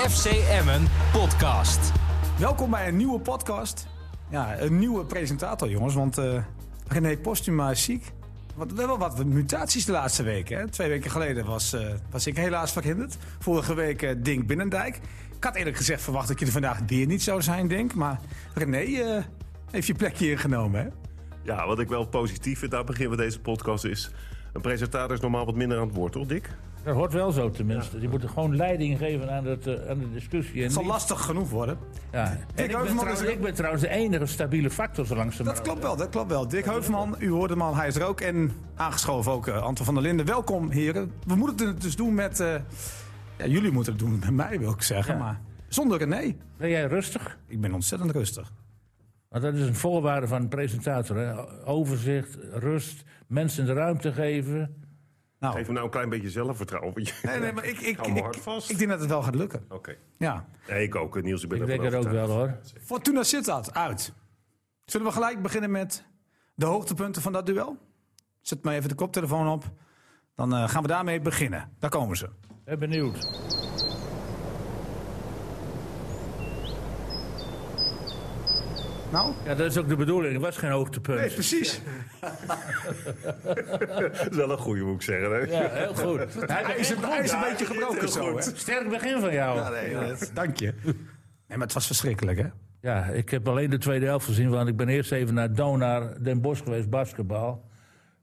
FC Emmen podcast. Welkom bij een nieuwe podcast. Ja, een nieuwe presentator, jongens. Want eh René Postuma is ziek. Wat, we hebben wel wat mutaties de laatste weken. Hè? Twee weken geleden was, eh, was ik helaas verhinderd. Vorige week eh, Dink Binnendijk. Ik had eerlijk gezegd verwacht dat je er vandaag weer niet zou zijn, Dink. Maar René eh, heeft je plekje ingenomen, hè? Ja, wat ik wel positief vind aan het begin van deze podcast is... een presentator is normaal wat minder aan het woord, toch Dick? Dat hoort wel zo tenminste. Die moeten gewoon leiding geven aan, het, eh, aan de discussie. Het zal niet- lastig genoeg worden. ja. En ik, ben trouwens, ik ben trouwens de enige stabiele factor zo langzamerhand. Dat klopt wel, dat klopt wel. Dick Heuvelman, u hoorde hem al, hij is er ook. En aangeschoven ook eh, Anton van der Linden. Welkom, heren. We moeten het dus doen met... eh, ja, jullie moeten het doen met mij, wil ik zeggen. Ja. Maar zonder René. Ben jij rustig? Ik ben ontzettend rustig. Want dat is een voorwaarde van een presentator. Hè? Overzicht, rust, mensen de ruimte geven. Nou, Geef hem nou een klein beetje zelfvertrouwen. want je- nee, nee, maar ik, ik, ik, vast. ik denk dat het wel gaat lukken. Oké. Ja. Nee, ik ook. Niels, ik ben Ik denk het ook wel hoor. Fortuna Sittard, uit. Zullen we gelijk beginnen met de hoogtepunten van dat duel? Zet maar even de koptelefoon op. Dan eh, gaan we daarmee beginnen. Daar komen ze. Ben benieuwd. Nou? Ja, dat is ook de bedoeling. Het was geen hoogtepunt. precies. Dat is wel een goeie, moet ik zeggen. Hè? Ja, heel goed. Hij is, een, hij is een beetje gebroken zo, hè? Sterk begin van jou. nee, dank je. Nee, maar het was verschrikkelijk, hè? Ja, ik heb alleen de tweede helft gezien, want ik ben eerst even naar Donar Den Bosch geweest, basketbal.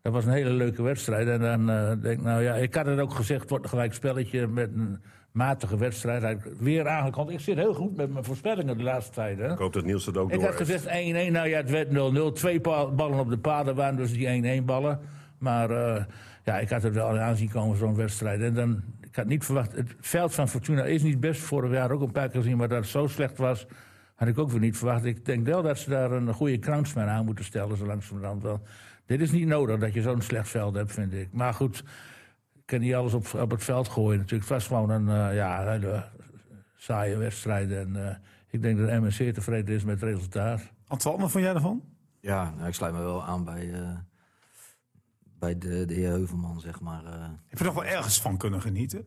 Dat was een hele leuke wedstrijd. En dan eh, denk ik, nou ja, ik had het ook gezegd, het wordt een gelijk spelletje met een matige wedstrijd. Hij Weer aangekondigd. Ik zit heel goed met mijn voorspellingen de laatste tijd. Hè? Ik hoop dat Niels dat ook Ik door had gezegd 1-1, nou ja, het werd 0-0. Twee ballen op de paden waren dus die 1-1 ballen. Maar eh, ja, ik had het wel aanzien komen, zo'n wedstrijd. En dan, ik had niet verwacht, het veld van Fortuna is niet best. Vorig jaar ook een paar keer gezien, maar dat het zo slecht was, had ik ook weer niet verwacht. Ik denk wel dat ze daar een goede kransman aan moeten stellen, zo langzamerhand wel. Dit is niet nodig dat je zo'n slecht veld hebt, vind ik. Maar goed, ik kan niet alles op, op het veld gooien natuurlijk. Het was gewoon een eh, ja, hele saaie wedstrijd. En eh, ik denk dat MSC tevreden is met het resultaat. Antoine, wat vond jij ervan? Ja, nou, ik sluit me wel aan bij, eh, bij de, de heer Heuvelman, zeg maar. eh. Heb je er nog wel ergens van kunnen genieten?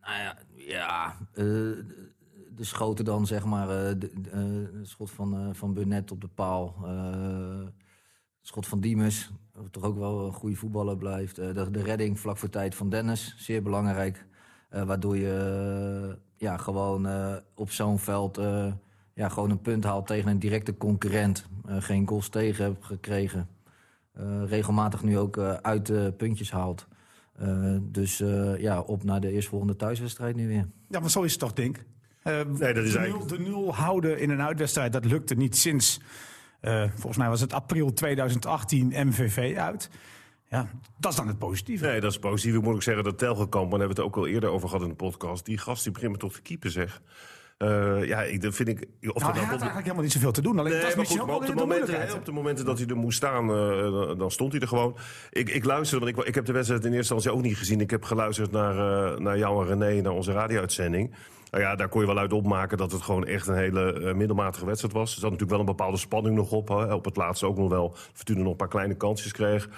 nou ja, ja eh, de schoten dan, zeg maar. eh, de, de, eh, schot van, eh, van Burnett op de paal. Schot van Diemers, wat toch ook wel een goede voetballer blijft. eh, de, de redding vlak voor tijd van Dennis, zeer belangrijk. Eh, waardoor je eh, ja, gewoon eh, op zo'n veld eh, ja, gewoon een punt haalt tegen een directe concurrent. Eh, geen goals tegen hebt gekregen. Eh, regelmatig nu ook eh, uit de puntjes haalt. Eh, dus eh, ja, op naar de eerstvolgende thuiswedstrijd nu weer. Ja, maar zo is het toch, Dink? Eh, Nee, dat is de, eigenlijk- nul, de nul houden in een uitwedstrijd, dat lukte niet sinds... eh, volgens mij was het april 2018 MVV uit. Ja, dat is dan het positieve. Nee, dat is positief. Ik moet ook zeggen dat Telgekamp, daar hebben we het ook al eerder over gehad in de podcast. Die gast die begint me toch te keepen, zeg. Eh, ja, ik, dat vind ik. Of nou, dat hij nou had eigenlijk helemaal niet zoveel te doen. Alleen Nee, dat is misschien goed, op de, momenten, op de momenten dat hij er moest staan, eh, dan- stond hij er gewoon. Ik, ik luisterde, want ik, ik heb de wedstrijd in eerste instantie ook niet gezien. Ik heb geluisterd naar, naar jou en René, naar onze radio-uitzending. Nou ja, daar kon je wel uit opmaken dat het gewoon echt een hele eh, middelmatige wedstrijd was. Er zat natuurlijk wel een bepaalde spanning nog op. Hè. Op het laatste ook nog wel. Fortuna nog een paar kleine kansjes kreeg.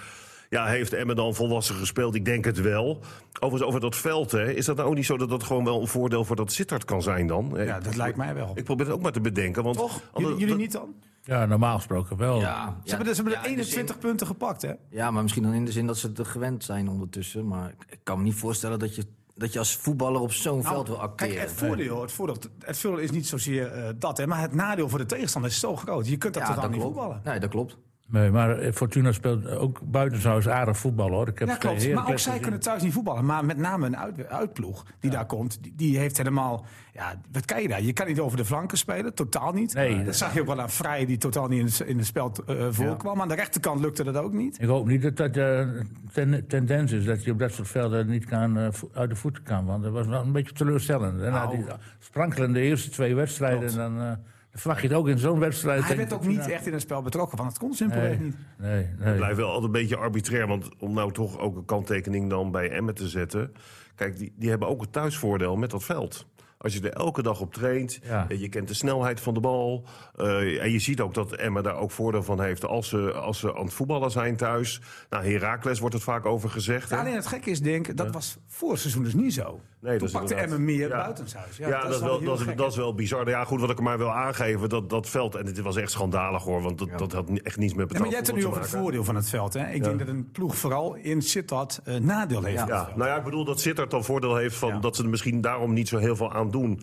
Ja, heeft Emmen dan volwassen gespeeld? Ik denk het wel. Overigens, over dat veld, hè, is dat nou ook niet zo dat dat gewoon wel een voordeel voor dat Sittard kan zijn dan? Ja, dat lijkt mij wel. Ik probeer het ook maar te bedenken. Want Toch? Jullie, jullie niet dan? Ja, normaal gesproken wel. Ja, Ze hebben, de- ze hebben ja, de in de zin- 21 punten gepakt, hè? Ja, maar misschien dan in de zin dat ze het gewend zijn ondertussen. Maar ik- ik kan me niet voorstellen dat je, dat je als voetballer op zo'n veld wil acteren. Nou, Kijk, het voordeel, het voordeel, het voordeel is niet zozeer eh, dat, hè, maar het nadeel voor de tegenstander is zo groot. Je kunt dat ja, totaal dat niet klopt. voetballen. Nee, dat klopt. Nee, maar eh, Fortuna speelt ook buitenshuis aardig voetbal hoor. Ik heb Ja, klopt. Maar ook zij kunnen thuis niet voetballen. Maar met name een uit, uitploeg die daar komt, die, die heeft helemaal... Ja, wat kan je daar? Je kan niet over de flanken spelen, totaal niet. Nee, dat dat- zag je ook wel aan Vrij, die totaal niet in het, in het spel eh, voorkwam. Aan de rechterkant lukte dat ook niet. Ik hoop niet dat dat eh, ten, tendens is dat je op dat soort velden niet kan, eh, uit de voeten kan. Want dat was wel een beetje teleurstellend. En Nou. die sprankelende eerste twee wedstrijden, Klopt. dan, eh, dan verwacht je het ook in zo'n wedstrijd. Hij werd ook niet echt in het spel betrokken, want het kon simpelweg Nee, niet. nee, Het nee. blijft wel altijd een beetje arbitrair. Want om nou toch ook een kanttekening dan bij Emmen te zetten. Kijk, die, die hebben ook het thuisvoordeel met dat veld. Als je er elke dag op traint, Ja. eh, je kent de snelheid van de bal. eh, en je ziet ook dat Emma daar ook voordeel van heeft als ze, als ze aan het voetballen zijn thuis. Nou, Heracles wordt het vaak over gezegd. Ja, alleen het gekke is, denk dat was voor het seizoen dus niet zo. Nee, Toen pakte Emmen meer Ja. buitenshuis. Ja, dat, is wel dat, is, gek, dat is wel bizar. Ja, goed, wat ik maar wil aangeven, dat, dat veld... En dit was echt schandalig, hoor. Want dat, dat had echt niets met Ja, maar betaald jij hebt het nu over het voordeel van het veld. Hè? Ik denk dat een ploeg vooral in Sittard eh nadeel heeft. Ja. nou ja, ik bedoel dat Sittard dan voordeel heeft van dat ze er misschien daarom niet zo heel veel aan doen.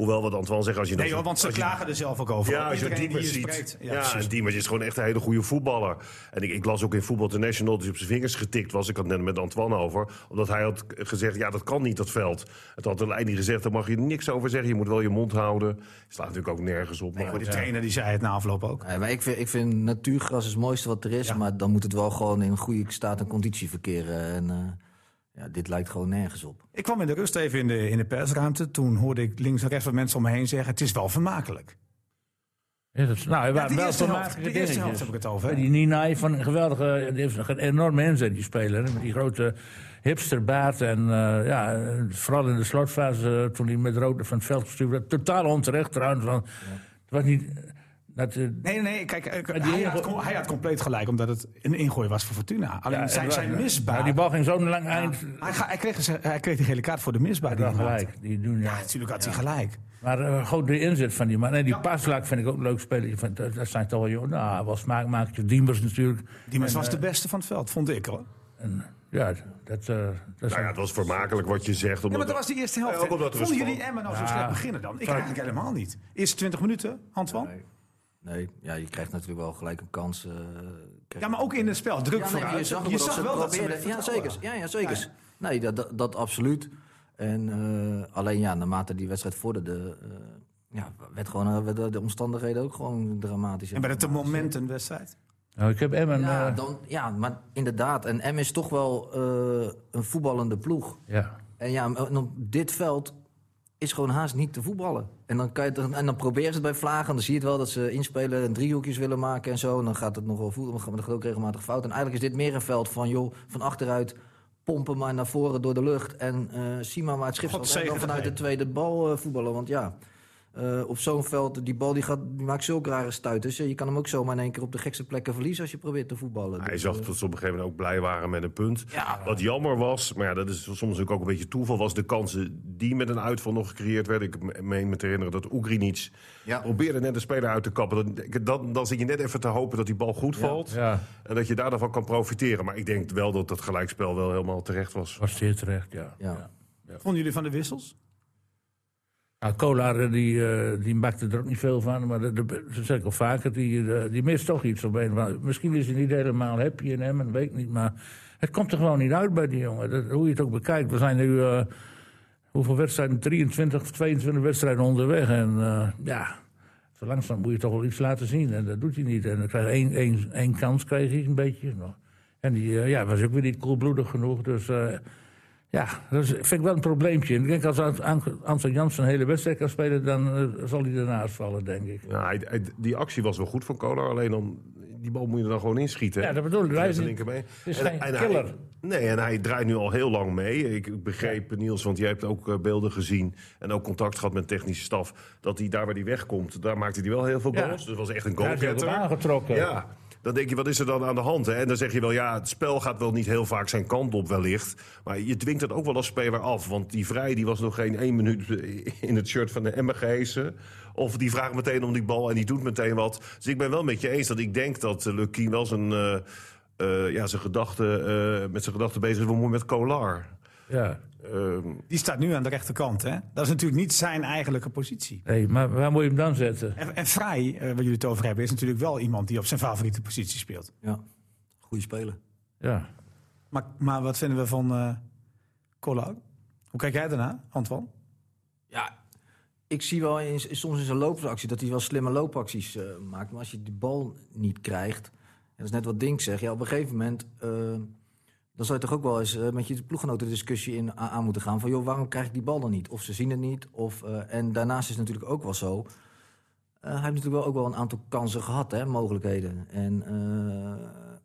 Hoewel wat Antoine zegt, als je... Nee want ze je- klagen er zelf ook over. Ja, als je Diemers ziet. spreekt. Ja, en Diemers is gewoon echt een hele goede voetballer. En ik, ik las ook in Voetbal International dat hij op zijn vingers getikt was. Ik had het net met Antoine over. Omdat hij had gezegd, ja, dat kan niet, dat veld. Het had de leiding gezegd, daar mag je niks over zeggen. Je moet wel je mond houden. Slaat natuurlijk ook nergens op. Nee, Maar die goed. trainer die zei het na afloop ook. Nee, maar ik vind, ik vind natuurgras is het mooiste wat er is. Ja. Maar dan moet het wel gewoon in goede staat en conditie verkeren. En eh, ja, dit lijkt gewoon nergens op. Ik kwam in de rust even in de, in de persruimte. Toen hoorde ik links en rechts wat mensen om me heen zeggen... het is wel vermakelijk. Ja, dat is- nou, Ja, waren de wel eerste helft, vermakelijke de eerste helft heb ik het over. hè? Die Ninai van een geweldige, die heeft een enorme inzet, die speler. Met die grote hipsterbaard. En eh, ja, vooral in de slotfase, eh, toen hij met rood van het veld gestuurd werd. Totaal onterecht trouwens. Want Het was niet... Dat, eh, Nee, nee, kijk, eh, hij, had, hij had compleet gelijk, omdat het een ingooi was voor Fortuna. Alleen ja, zijn, en- zijn ja, misbaar... die bal ging zo'n lang eind. hij, hij, kreeg, hij kreeg die gele kaart voor de misbaar. die gelijk. Die doen, ja. Ja, natuurlijk had hij gelijk. Maar eh, gewoon de inzet van die man. En die Paslak vind ik ook een leuk speler. Vind, Dat, dat zijn toch wel jongen. Nou, wel smaakmakertjes. Diemers natuurlijk. Die was de beste van het veld, vond ik hoor. En, ja, dat, eh, dat Nou ja, het was vermakelijk wat je zegt. Ja, Omdat maar dat was de eerste helft. Ja, Vonden jullie Emmen nou zo Ja. slecht beginnen dan? Ik eigenlijk helemaal niet. Eerste 20 minuten, Antoine? Nee. Nee, ja, je krijgt natuurlijk wel gelijk een kans. eh, Ja, maar ook in het spel. Druk Ja, nee, vooruit. je zag, ook je dat zag ze wel dat ze Ja, zeker. Ja, ja, zeker. Ja. Nee, dat, dat, dat absoluut. En eh, alleen ja, naarmate die wedstrijd vorderde, eh, ja, werd gewoon, werden de omstandigheden ook gewoon dramatisch. En bij het moment een wedstrijd. Nou, ik heb Emmen... Ja, dan, ja, maar inderdaad. En M is toch wel eh, een voetballende ploeg. ja. En ja, en op dit veld is gewoon haast niet te voetballen. En dan, kan je, het- en dan proberen ze het bij Vlagen. En dan zie je het wel dat ze inspelen en driehoekjes willen maken en zo. En dan gaat het nog wel voetballen, maar dat gaat ook regelmatig fout. En eigenlijk is dit meer een veld van, joh, van achteruit pompen maar naar voren door de lucht. En eh zie maar waar het schip God staat. En dan vanuit de tweede bal eh, voetballen. Want ja, eh, op zo'n veld, die bal die gaat, die maakt zulke rare stuiters. Je kan hem ook zomaar in één keer op de gekste plekken verliezen als je probeert te voetballen. Hij Dus, zag eh, dat ze op een gegeven moment ook blij waren met een punt. Ja. Wat jammer was, maar ja, dat is soms ook een beetje toeval... was de kansen die met een uitval nog gecreëerd werden. Ik me- meen me te herinneren dat Oegrinic Ja. probeerde net de speler uit te kappen. Dan, dan, dan zit je net even te hopen dat die bal goed valt. ja, En dat je daar dan van kan profiteren. Maar ik denk wel dat dat gelijkspel wel helemaal terecht was. was zeer terecht, ja. Ja. Vonden jullie van de wissels? Nou, Kolar die, eh, die maakte er ook niet veel van, maar dat, zeg vaker, die, eh, die mist toch iets op een Misschien is hij niet helemaal happy in hem, dat weet ik niet, maar het komt er gewoon niet uit bij die jongen. Dat, hoe je het ook bekijkt. We zijn nu, eh, hoeveel wedstrijden? 23 of 22 wedstrijden onderweg. En ja, zo langzaam moet je toch wel iets laten zien. En dat doet hij niet. En dan krijg één, één, één kans, kreeg hij een beetje. En die ja, was ook weer niet koelbloedig genoeg, dus... ja, dat vind ik wel een probleempje. Ik denk als Ant- Ant- Anton Jansen een hele wedstrijd kan spelen, dan eh, zal hij ernaast vallen, denk ik. Ja, die actie was wel goed van Kolar. Alleen dan, die bal moet je er dan gewoon inschieten. Ja, dat bedoel ik. Hij is niet- linkerbeen. is En- geen en hij- killer. nee, en hij draait nu al heel lang mee. Ik begreep, Niels, want jij hebt ook eh, beelden gezien... en ook contact gehad met technische staf... dat hij daar waar hij wegkomt, daar maakte hij wel heel veel Ja. goals. Dus het was echt een Hij heeft goalgetter. aangetrokken. Ja, dan denk je, wat is er dan aan de hand? Hè? En dan zeg je wel, ja, het spel gaat wel niet heel vaak zijn kant op wellicht. Maar je dwingt het ook wel als speler af. Want die Vrij die was nog geen één minuut in het shirt van de gehesen. Of die vraagt meteen om die bal en die doet meteen wat. Dus ik ben wel met je eens dat ik denk dat uh, Lucky wel zijn, eh, eh, ja, zijn gedachten, eh, met zijn gedachten bezig is. We moeten met Kolar. Ja. Ehm, Die staat nu aan de rechterkant. Hè? Dat is natuurlijk niet zijn eigenlijke positie. Hey, maar waar moet je hem dan zetten? En, en Vrij, eh, waar jullie het over hebben, is natuurlijk wel iemand die op zijn favoriete positie speelt. Ja, goede speler. Ja. Maar, maar wat vinden we van eh Kolar? Hoe kijk jij daarna, Antoine? Ja, ik zie wel in, soms in zijn loopactie dat hij wel slimme loopacties eh, maakt. Maar als je die bal niet krijgt, en dat is net wat Dink zegt, ja, op een gegeven moment... eh, dan zou je toch ook wel eens eh, met je ploeggenoten de discussie in, aan, moeten gaan... van joh, waarom krijg ik die bal dan niet? Of ze zien het niet. Of, eh, en daarnaast is het natuurlijk ook wel zo... eh, hij heeft natuurlijk wel ook wel een aantal kansen gehad, hè, mogelijkheden. En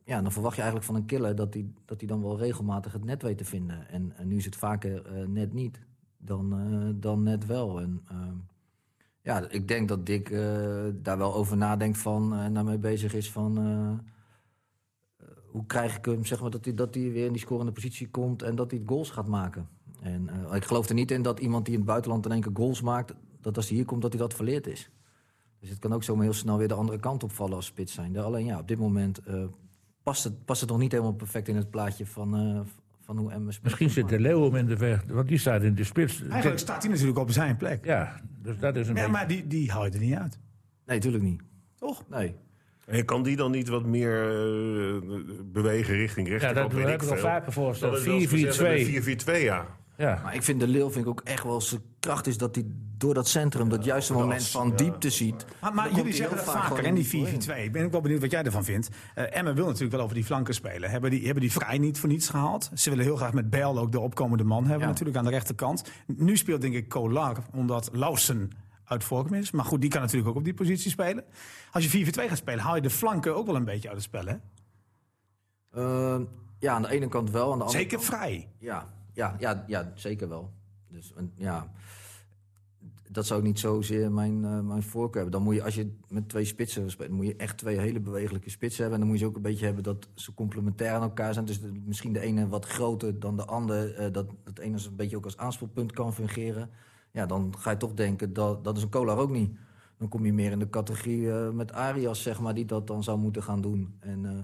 ja, dan verwacht je eigenlijk van een killer dat hij, dat dan wel regelmatig het net weet te vinden. En, en nu is het vaker net niet dan, dan net wel. En ja, ik denk dat Dick daar wel over nadenkt van en daarmee bezig is van. Hoe krijg ik hem, zeg maar, dat hij, dat hij weer in die scorende positie komt en dat hij goals gaat maken. En eh, ik geloof er niet in dat iemand die in het buitenland in één keer goals maakt... dat als hij hier komt, dat hij dat verleerd is. Dus het kan ook zomaar heel snel weer de andere kant opvallen als spits zijn. Alleen ja, op dit moment eh, past, het, past het nog niet helemaal perfect in het plaatje van, eh, van hoe speelt. Misschien zit de Leeuw hem in de weg, want die staat in de spits. Eigenlijk staat hij natuurlijk op zijn plek. Ja, dus dat is een Ja, beetje... maar die, die hou je er niet uit. Nee, natuurlijk niet. Toch? Nee. En kan die dan niet wat meer eh, bewegen richting Ja, rechterkant? dat weet heb ik al vaker voorgesteld. Dat is wel eens gezegd, 4-4-2. 4-4-2, ja. Ja. Maar ik vind de Leeuw vind ik ook echt wel zijn kracht is dat hij door dat centrum dat juiste moment van ja. diepte ziet. Maar, maar jullie zeggen heel dat vaak vaker, en die voorin. 4-4-2. Ik ben ook wel benieuwd wat jij ervan vindt. Eh Emmen wil natuurlijk wel over die flanken spelen. Hebben die, hebben die vrij niet voor niets gehaald. Ze willen heel graag met Bijl ook de opkomende man hebben Ja. natuurlijk aan de rechterkant. Nu speelt denk ik Kolar, omdat Lausen uit vorm is. Maar goed, die kan natuurlijk ook op die positie spelen. Als je 4-4-2 gaat spelen, haal je de flanken ook wel een beetje uit het spel, hè? Eh, ja, aan de ene kant wel. Aan de andere Zeker kant, vrij. Ja, ja, ja, ja, zeker wel. Dus ja, dat zou ik niet zozeer mijn, eh, mijn voorkeur hebben. Dan moet je, als je met twee spitsen dan moet je echt twee hele bewegelijke spitsen hebben. En dan moet je ze ook een beetje hebben dat ze complementair aan elkaar zijn. Dus de- misschien de ene wat groter dan de ander. eh, dat het ene een beetje ook als aanspoelpunt kan fungeren. Ja, dan ga je toch denken, dat, dat is een Kolar ook niet. Dan kom je meer in de categorie eh, met Arias, zeg maar, die dat dan zou moeten gaan doen. En eh,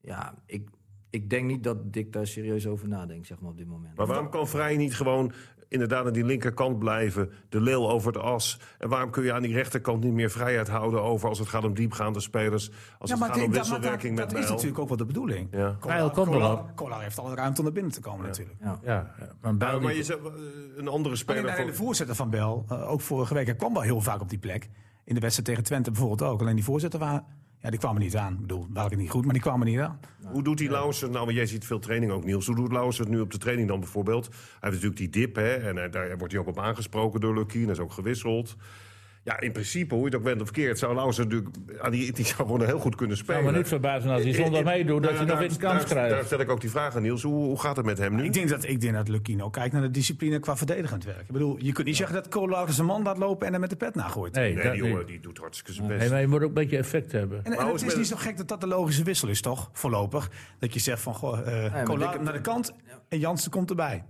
ja, ik, ik denk niet dat Dick daar serieus over nadenkt, zeg maar, op dit moment. Maar waarom kan Vrij niet gewoon inderdaad aan die linkerkant blijven? De leeuw over het as. En waarom kun je aan die rechterkant niet meer vrijheid houden over... als het gaat om diepgaande spelers, als het gaat om dat- wisselwerking dat, met dat is natuurlijk ook wel de bedoeling. Ja. Bijl komt. Kolar heeft alle ruimte om naar binnen te komen natuurlijk. Ja. Ja, ja, maar Ja, Bijl maar die- je zegt, eh, een andere speler... de voor- voorzitter van Bel, eh, ook vorige week, hij kwam wel heel vaak op die plek. In de wedstrijd tegen Twente bijvoorbeeld ook. Alleen die voorzitter waren, ja, die kwamen niet aan. Ik bedoel, waren niet goed, maar die kwamen niet aan. Hoe doet die Lauwers nou, want jij ziet veel training ook, Niels. Hoe doet Lauwers het nu op de training dan bijvoorbeeld? Hij heeft natuurlijk die dip, hè, en eh, daar wordt hij ook op aangesproken door Lukien. Dat is ook gewisseld. Ja, in principe, hoe je het ook bent of verkeerd, zou Lauwers natuurlijk... Aan die, die zou gewoon heel goed kunnen spelen. zou me niet verbazen als hij zondag meedoet, dat hij nog daar- weer een kans daar- Daar krijgt. stel ik ook die vraag aan Niels. Hoe, hoe gaat het met hem nu? Ik denk dat, ik denk dat Lucino kijkt naar de discipline qua verdedigend werk. Ik bedoel, je kunt niet zeggen dat Kolar zijn man laat lopen en hem met de pet nagooit. Nee, Nee, dat die jongen die doet hartstikke zijn best. Nee, maar je moet ook een beetje effect hebben. En, en Maar het is niet zo gek dat dat de logische wissel is, toch? Voorlopig. Dat je zegt van, goh, eh maar dikke- naar de kant en Jansen komt erbij.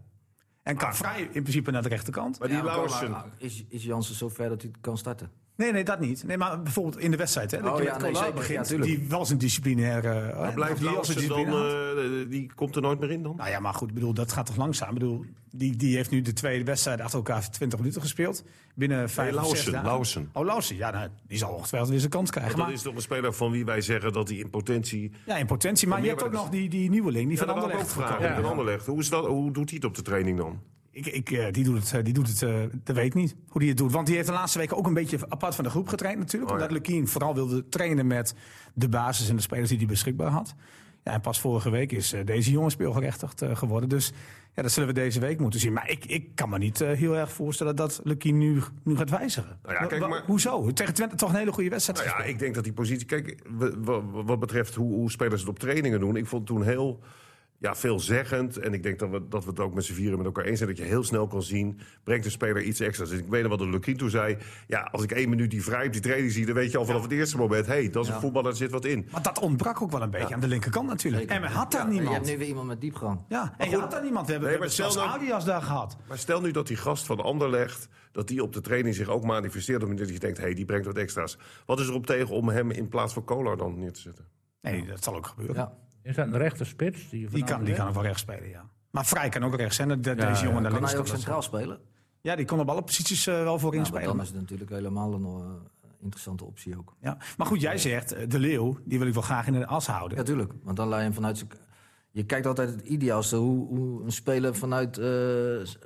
En kan vrij in principe naar de rechterkant. Maar die Ja, Lauwersen... Is, is Jansen zover dat hij kan starten? Nee, nee, dat niet. Nee, maar bijvoorbeeld in de wedstrijd. Hè, dat Oh je ja, met nee. Ja, begint, die wel zijn disciplinaire... eh, Maar blijft die als een dan... eh, die komt er nooit meer in dan? Nou ja, maar goed, ik bedoel, dat gaat toch langzaam. Ik bedoel, die, die heeft nu de tweede wedstrijd achter elkaar 20 minuten gespeeld. Binnen vijf Lauwersen, dagen. Lauwersen. Oh, Lauwersen. Ja, nou, die zal ongetwijfeld weer zijn kans krijgen. Want dat Maar, is toch een speler van wie wij zeggen dat hij in potentie... ja, in potentie. Maar je hebt ook nog die, die nieuweling, die Ja, van ik ook Anderlecht. vragen. Ja. Anderlecht. Hoe, is dat, hoe doet hij het op de training dan? Ik, ik, eh, die doet het, eh, die doet het dat weet ik niet hoe die het doet. Want die heeft de laatste weken ook een beetje apart van de groep getraind natuurlijk. Oh, ja. omdat Lukien vooral wilde trainen met de basis en de spelers die hij beschikbaar had. Ja, en pas vorige week is deze jongen speelgerechtigd geworden. Dus ja, dat zullen we deze week moeten zien. Maar ik, ik kan me niet heel erg voorstellen dat Lukien nu, nu gaat wijzigen. Nou ja, kijk, maar- Hoezo? Tegen Twente toch een hele goede wedstrijd Nou ja, ik denk dat die positie... Kijk, wat betreft hoe, hoe spelers het op trainingen doen... ik vond toen heel ja, veelzeggend. En ik denk dat we, dat we het ook met z'n vieren met elkaar eens zijn... dat je heel snel kan zien, brengt de speler iets extra's. Dus ik weet nog wat de Lukien toen zei... ja, als ik één minuut die vrij op die training zie... dan weet je al vanaf het eerste moment... hé, hey, dat is een voetballer, daar zit wat in. Maar dat ontbrak ook wel een beetje aan de linkerkant natuurlijk. En men had daar Ja, Je niemand. hebt nu weer iemand met diepgang. Ja, en je had daar niemand. We hebben, Nee, we hebben zelfs nou- Adias daar gehad. Maar stel nu dat die gast van Anderlecht... dat die op de training zich ook manifesteert... omdat je denkt, hé, hey, die brengt wat extra's. Wat is erop tegen om hem in plaats van Kolar dan neer te zetten? Nee, dat zal ook gebeuren. Is dat een rechter spits? Die, Die kan, die kan ook wel rechts spelen, ja. Maar Vrij kan ook rechts zijn. Dat, Ja, deze jongen naar Kan links hij ook kan. centraal spelen? Ja, die kon op alle posities eh, wel voorin Ja, maar spelen. dan is het natuurlijk helemaal een eh, interessante optie ook. Ja. Maar goed, jij zegt, eh, de Leeuw, die wil ik wel graag in de as houden. Ja, tuurlijk. Want dan laat je hem vanuit zijn... Je kijkt altijd het ideaalste hoe, hoe een speler vanuit, eh,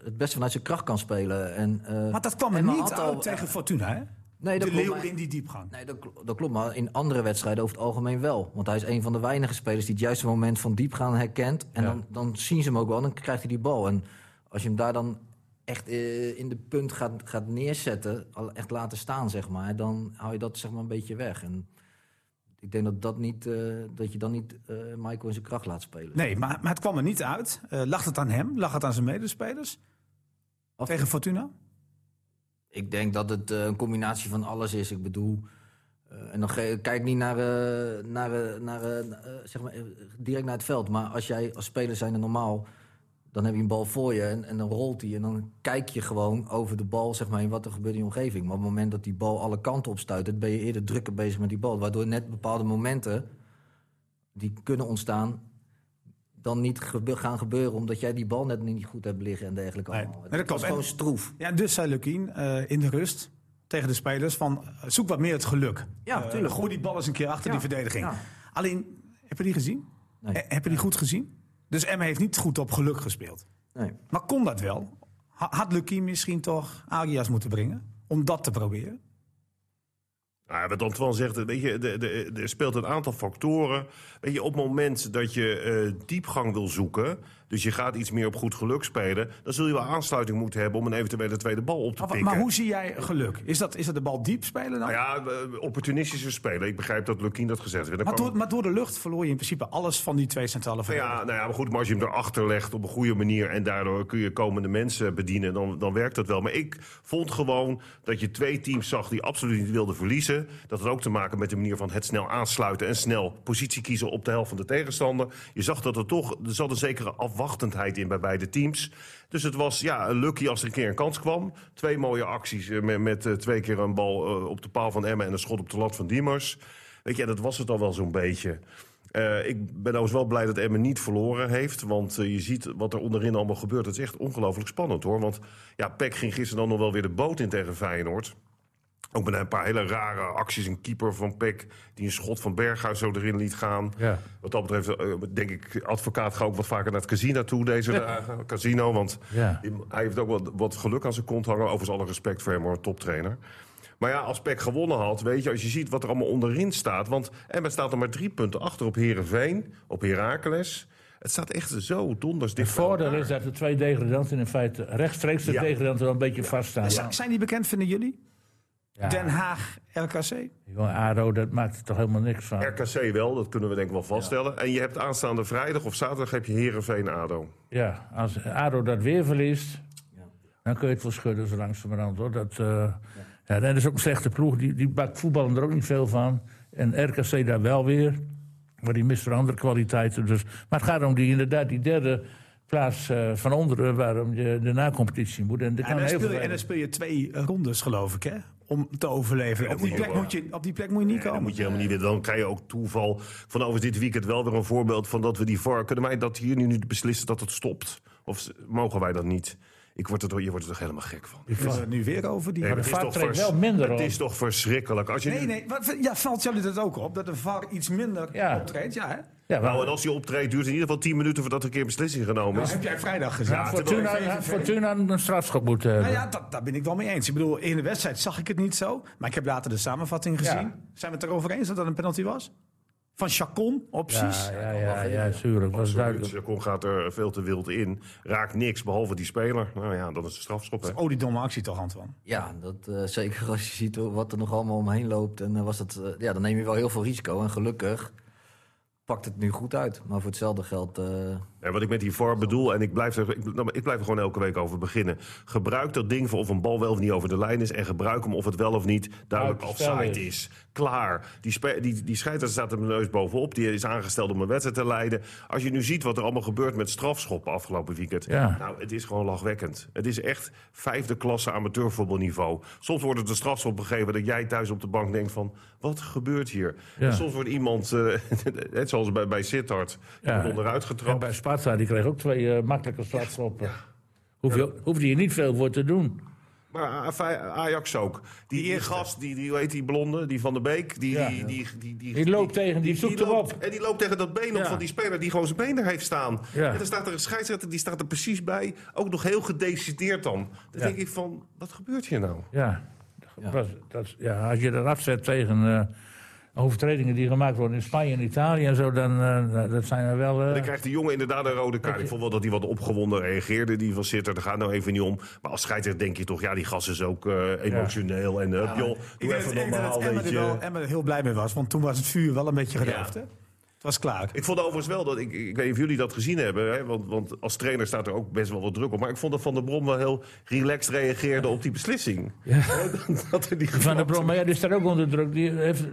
het beste vanuit zijn kracht kan spelen. En, eh, maar dat kwam er niet al- tegen Fortuna, hè? Nee, dat de klopt, Leeuw maar- in die diepgang. Nee, dat, kl- dat klopt. Maar in andere wedstrijden over het algemeen wel. Want hij is een van de weinige spelers die het juiste moment van diepgaan herkent. En Ja. dan, dan zien ze hem ook wel dan krijgt hij die bal. En als je hem daar dan echt eh, in de punt gaat, gaat neerzetten, echt laten staan, zeg maar, dan hou je dat zeg maar een beetje weg. En ik denk dat, dat, niet, eh, dat je dan niet eh, Michael in zijn kracht laat spelen. Nee, maar, maar het kwam er niet uit. Lag het aan hem? Lag het aan zijn medespelers? Tegen Fortuna? Ik denk dat het eh, een combinatie van alles is. Ik bedoel, eh, en dan kijk niet naar, eh, naar, naar, zeg maar, direct naar het veld. Maar als jij als speler zijnde normaal Dan heb je een bal voor je en, en dan rolt hij. En dan kijk je gewoon over de bal, zeg maar, in wat er gebeurt in je omgeving. Maar op het moment dat die bal alle kanten opstuit, ben je eerder drukker bezig met die bal. Waardoor net bepaalde momenten die kunnen ontstaan, dan niet gebe- gaan gebeuren. Omdat jij die bal net niet goed hebt liggen en dergelijke. Nee, allemaal. nee, dat klopt. gewoon stroef. Ja, dus zei Lukien eh, in de rust tegen de spelers van eh, zoek wat meer het geluk. Ja, tuurlijk. gooi die bal eens een keer achter Ja, die verdediging. ja. Alleen, heb je die gezien? Nee. Heb je die goed gezien? Dus Emma heeft niet goed op geluk gespeeld. Nee. Maar kon dat wel? Ha- Had Lukien misschien toch Arias moeten brengen? Om dat te proberen? Nou, wat Antoine zegt, weet je, er speelt een aantal factoren. Weet je, op het moment dat je eh, diepgang wil zoeken, dus je gaat iets meer op goed geluk spelen, dan zul je wel aansluiting moeten hebben om een eventuele tweede bal op te pikken. maar hoe zie jij geluk? Is dat, is dat de bal diep spelen dan? Nou ja, eh, opportunistische spelen. Ik begrijp dat Lukien dat gezegd heeft. Maar, kwam- door, maar door de lucht verloor je in principe alles van die twee centrale Nou verdedigers. ja, nou ja, maar goed, maar als je hem erachter legt op een goede manier... en daardoor kun je komende mensen bedienen, dan, dan werkt dat wel. Maar ik vond gewoon dat je twee teams zag die absoluut niet wilden verliezen. Dat had ook te maken met de manier van het snel aansluiten... en snel positie kiezen op de helft van de tegenstander. Je zag dat er toch, er zat een zekere afwachtendheid in bij beide teams. Dus het was ja, lucky als er een keer een kans kwam. Twee mooie acties eh, met, met eh, twee keer een bal eh, op de paal van Emmen... en een schot op de lat van Diemers. Weet je, dat was het al wel zo'n beetje... Ik ben overigens wel blij dat Emmen niet verloren heeft. Want je ziet wat er onderin allemaal gebeurt. Het is echt ongelooflijk spannend hoor. Want ja, Peck ging gisteren dan nog wel weer de boot in tegen Feyenoord. Ook met een paar hele rare acties. Een keeper van Peck die een schot van Berghuis zo erin liet gaan. Ja. Wat dat betreft, eh, denk ik, advocaat ga ook wat vaker naar het casino toe deze dagen. Casino, want Ja. hij heeft ook wat, wat geluk aan zijn kont hangen. Overigens alle respect voor hem hoor, toptrainer. Maar ja, als Peck gewonnen had, weet je, als je ziet wat er allemaal onderin staat. Want Emmen staat er maar drie punten achter op Herenveen, op Heracles. Het staat echt zo donders dicht Het voordeel is dat de twee degradanten in feite rechtstreeks de Ja. degradanten wel een beetje vaststaan. Z- Zijn die bekend, vinden jullie? Ja. Den Haag, RKC? Jongen, ADO, dat maakt er toch helemaal niks van. RKC wel, dat kunnen we denk ik wel vaststellen. En je hebt aanstaande vrijdag of zaterdag heb je Herenveen ADO. Ja, als ADO dat weer verliest, Ja. dan kun je het wel schudden zo langzamerhand. Hoor. Dat, eh, ja. dat is ook een slechte ploeg, die, die bakt voetballen er ook niet veel van. En RKC daar wel weer, maar die mist er andere kwaliteiten. Dus. Maar het gaat om die, inderdaad die derde plaats eh, van onderen, waarom je de na-competitie moet. En, En kan dan, heel speel je, veel en dan speel je twee rondes, geloof ik, hè? Om te overleven. Op die, plek moet je, op die plek moet je niet komen. moet je helemaal niet. Dan krijg je ook toeval. Van overigens dit weekend wel weer een voorbeeld van dat we die VAR... Kunnen wij dat hier nu niet beslissen dat het stopt? Of mogen wij dat niet? Ik word er, toch- je wordt er toch helemaal gek van? We hebben het nu weer over. Die... Nee, de het is VAR treedt wel minder Het op. is toch verschrikkelijk. Als je Nee, nu- nee. Wat, ja, valt jullie dat ook op? Dat de VAR iets minder Ja. optreedt? Ja, hè? Ja, maar, Nou, en als hij optreedt, duurt het in ieder geval 10 minuten voordat er een keer een beslissing genomen Dat is. heb jij vrijdag gezien. Ja, Fortuna, Fortuna een strafschop moeten hebben. Nou ja, dat, daar ben ik wel mee eens. Ik bedoel, in de wedstrijd zag ik het niet zo. Maar ik heb later de samenvatting gezien. Ja. Zijn we het erover eens dat dat een penalty was? Van Chacon, opties. Ja, ja, ja, ja, duidelijk. Chacon gaat er veel te wild in. Raakt niks, behalve die speler. Nou ja, dat is een strafschop. Hè. Oh, die domme actie toch, Antoine? Ja, dat, eh, zeker als je ziet wat er nog allemaal omheen loopt. En, eh, was dat, eh, ja, dan neem je wel heel veel risico. En gelukkig pakt het nu goed uit. Maar voor hetzelfde geld... En wat ik met die VAR bedoel, en ik blijf, er, ik, nou, ik blijf er gewoon elke week over beginnen. Gebruik dat ding voor of een bal wel of niet over de lijn is. En gebruik hem of het wel of niet duidelijk offside is. Klaar. Die, die, die scheidsrechter staat er de neus bovenop. Die is aangesteld om een wedstrijd te leiden. Als je nu ziet wat er allemaal gebeurt met strafschoppen afgelopen weekend. Ja. Nou, het is gewoon lachwekkend. Het is echt vijfde klasse amateurvoetbalniveau. Soms wordt het een strafschop gegeven dat jij thuis op de bank denkt van... wat gebeurt hier? Ja. En soms wordt iemand, eh, net zoals bij, bij Sittard, Ja. onderuit getrapt. Sparta, die kreeg ook twee eh, makkelijke strafschoppen. Hoef je, hoefde je niet veel voor te doen. Maar A- Ajax ook. Die, die gast, die, die, hoe heet die blonde, die van de Beek. Die, Ja. die, die, die, die, Die loopt tegen, die zoekt hem loopt, op. En die loopt tegen dat been op Ja. van die speler die gewoon zijn been er heeft staan. En dan staat er een scheidsrechter, die staat er precies bij. Ook nog heel gedecideerd dan. Dan denk ik van, wat gebeurt hier nou? Ja. Ja. Dat, dat, ja, als je dat afzet tegen eh, overtredingen die gemaakt worden in Spanje en Italië en zo, dan eh, dat zijn er wel. eh, Dan krijgt de jongen inderdaad een rode kaart. Ik vond wel dat hij wat opgewonden reageerde. Die van Sitter, daar gaat nou even niet om. Maar als scheidsrechter denk je toch, ja, die gast is ook eh, emotioneel. En uh, joh, Ik doe denk even normaal, Emma weet er wel je. Emma er heel blij mee was. Want toen was het vuur wel een beetje gedoofd, Ja. hè? Het was klaar. Ik vond overigens wel dat, ik, ik weet niet of jullie dat gezien hebben, hè, want, want als trainer staat er ook best wel wat druk op. Maar ik vond dat Van der Brom wel heel relaxed reageerde op die beslissing. Ja. dat die Van der Brom, maar ja, die staat ook onder druk. Die heeft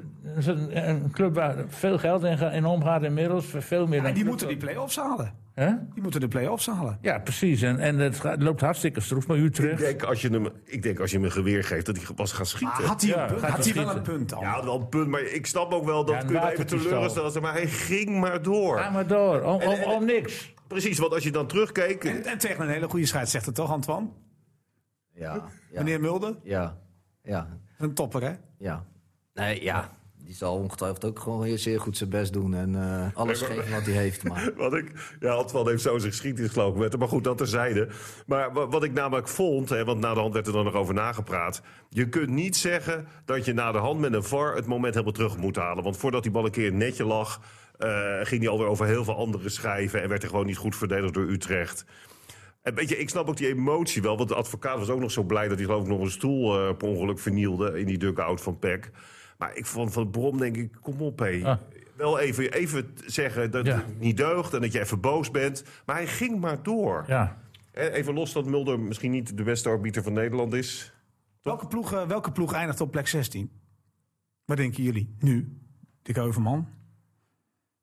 een, club waar veel geld in, ga- in omgaat inmiddels. Veel meer Ja, dan die moeten die play-offs halen. Hè? Die moeten de play-offs halen. Ja, precies. En, en het gaat- loopt hartstikke stroef bij Ik Utrecht. denk, als je hem, ik denk als je hem een geweer geeft, dat hij was gaan schieten. Maar had hij, Ja, een punt? gaat had hij wel een punt dan? Ja, wel een punt, maar ik snap ook wel dat Ja, kun je even teleurstellen. Maar hij ging maar door. Ga maar door, om, om, En- en- om niks. Precies, want als je dan terugkeek... En, en tegen een hele goede scheidsrechter toch, Antoine? Ja, ja, Meneer Mulder? ja, ja, Een topper, hè? ja. Nee, ja. Die zal ongetwijfeld ook gewoon heel zeer goed zijn best doen. En eh, alles Nee, maar- geven wat hij heeft. Maar Wat ik, ja, Antoine heeft zo zijn geschiedenis gelopen met hem. Maar goed, dat terzijde. Maar wa- wat ik namelijk vond, hè, want na de hand werd er dan nog over nagepraat. Je kunt niet zeggen dat je na de hand met een VAR het moment helemaal terug moet halen. Want voordat die bal een keer netje lag, eh, ging hij alweer over heel veel andere schijven. En werd hij gewoon niet goed verdedigd door Utrecht. En weet je, ik snap ook die emotie wel. Want de advocaat was ook nog zo blij dat hij geloof ik nog een stoel eh, per ongeluk vernielde in die dugout van Peck. Maar ik vond van Brom denk ik, kom op hé. Ah. Wel even, even zeggen dat Ja. het niet deugt en dat je even boos bent. Maar hij ging maar door. Ja. Eh, Even los dat Mulder misschien niet de beste arbiter van Nederland is. Welke ploeg, eh, welke ploeg eindigt op plek 16? Wat denken jullie nu? Dick Heuvelman?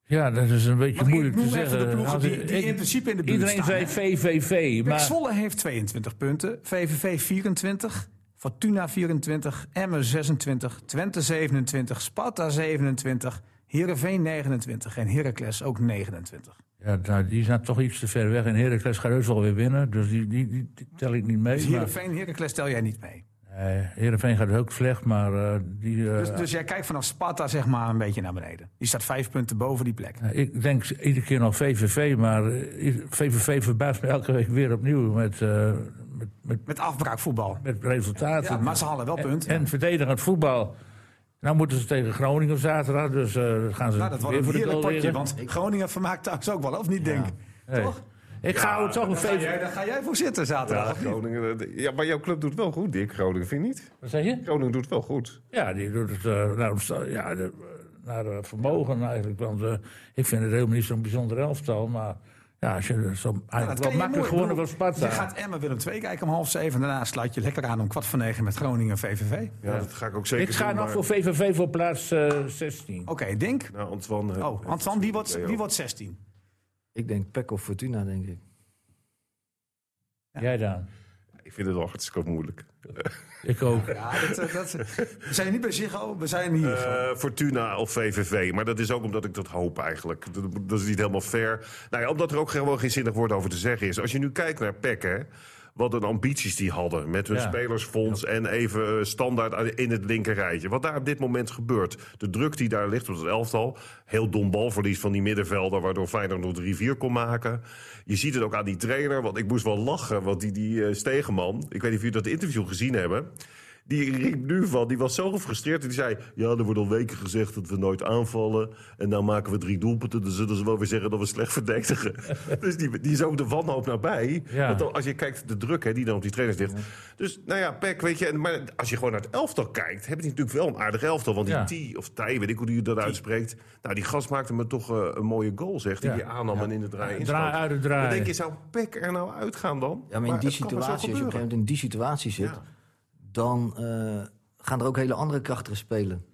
ja, dat is een beetje ik moeilijk te zeggen. de ploegen die- ik- die ik- in principe in de buurt Iedereen staan, zei? VVV, maar... Zwolle heeft 22 punten, VVV 24, Fortuna 24, Emmen 26, Twente 27, Sparta 27, Heerenveen 29 en Heracles ook 29. Ja, nou, die zijn toch iets te ver weg. En Heracles gaat heus wel weer winnen. Dus die, die, die, die tel ik niet mee. Dus maar- Heerenveen, Heracles tel jij niet mee. Nee, Heerenveen gaat ook slecht, maar eh, die... eh, Dus, dus jij kijkt vanaf Sparta zeg maar een beetje naar beneden. Die staat vijf punten boven die plek. ja, ik denk iedere keer nog VVV, maar eh, VVV verbaast me elke week weer opnieuw met, eh, met, met, Met afbraakvoetbal. met resultaten. Ja, maar ze halen wel En- punten. En, verdedigend voetbal. Nou moeten ze tegen Groningen zaterdag, dus eh, dan gaan ze Nou, dat wordt weer een voor de heerlijk potje, liggen. want Groningen vermaakt thuis ook wel, of niet, denk ik? Toch? Ik ga ook toch een Daar ga, VVV... jij, daar ga jij voor zitten zaterdag. Ja? Groningen, eh, ja, maar jouw club doet wel goed, Dick. Groningen, vind je niet? Wat zeg je? Groningen doet wel goed. Ja, die doet het eh, naar, omsta- ja, de- naar vermogen eigenlijk. Want eh, ik vind het helemaal niet zo'n bijzonder elftal. Maar ja, als je zo Ja, kan wel je makkelijk gewonnen van Sparta. Je gaat Emmen Willem 2 kijken om half zeven. En daarna sluit je lekker aan om kwart voor negen met Groningen VVV. Ja, dat ga ik ook zeker Ik ga doen, nog maar- voor VVV voor plaats eh 16. Oké, Dink. Nou, Antoine... eh, Oh, Antoine, wie wordt, wie wordt 16? ik denk Pek of Fortuna, denk ik. Jij dan? Ik vind het wel hartstikke moeilijk. Ik ook. Ja, dat, eh, dat, we zijn niet bij Ziggo, we zijn hier. Eh, Fortuna of VVV. Maar dat is ook omdat ik dat hoop eigenlijk. Dat, dat is niet helemaal fair. Nou ja, omdat er ook gewoon geen zinnig woord over te zeggen is. Als je nu kijkt naar PEC, hè, wat een ambities die hadden met hun Ja. spelersfonds en even eh, standaard in het linkerrijtje. Wat daar op dit moment gebeurt. De druk die daar ligt op het elftal. Heel dom balverlies van die middenvelder, waardoor Feyenoord nog 3-4 kon maken. Je ziet het ook aan die trainer, want ik moest wel lachen. Want die, die Stegeman, ik weet niet of jullie dat interview gezien hebben. Die riep nu van, die was zo gefrustreerd. En die zei, ja, er wordt al weken gezegd dat we nooit aanvallen. En nou maken we drie doelpunten. Dan zullen ze wel weer zeggen dat we slecht verdedigen. dus die, die is ook de wanhoop nabij. Ja. Want dan- als je kijkt de druk hè, die dan op die trainers ligt. Dus nou ja, Peck, weet je. en- Maar als je gewoon naar het elftal kijkt, heb je natuurlijk wel een aardig elftal. Want Ja. die T, of Tij, weet ik hoe die dat uitspreekt. Nou, die gast maakte me toch eh, een mooie goal, zegt hij. Ja. Die aannam en in de draai Draai uit het Dan draaien. denk je, zou Peck er nou uitgaan dan? Ja, maar in die maar situatie, als je op een gegeven moment in die situatie zit, Ja. Dan eh, gaan er ook hele andere krachten spelen.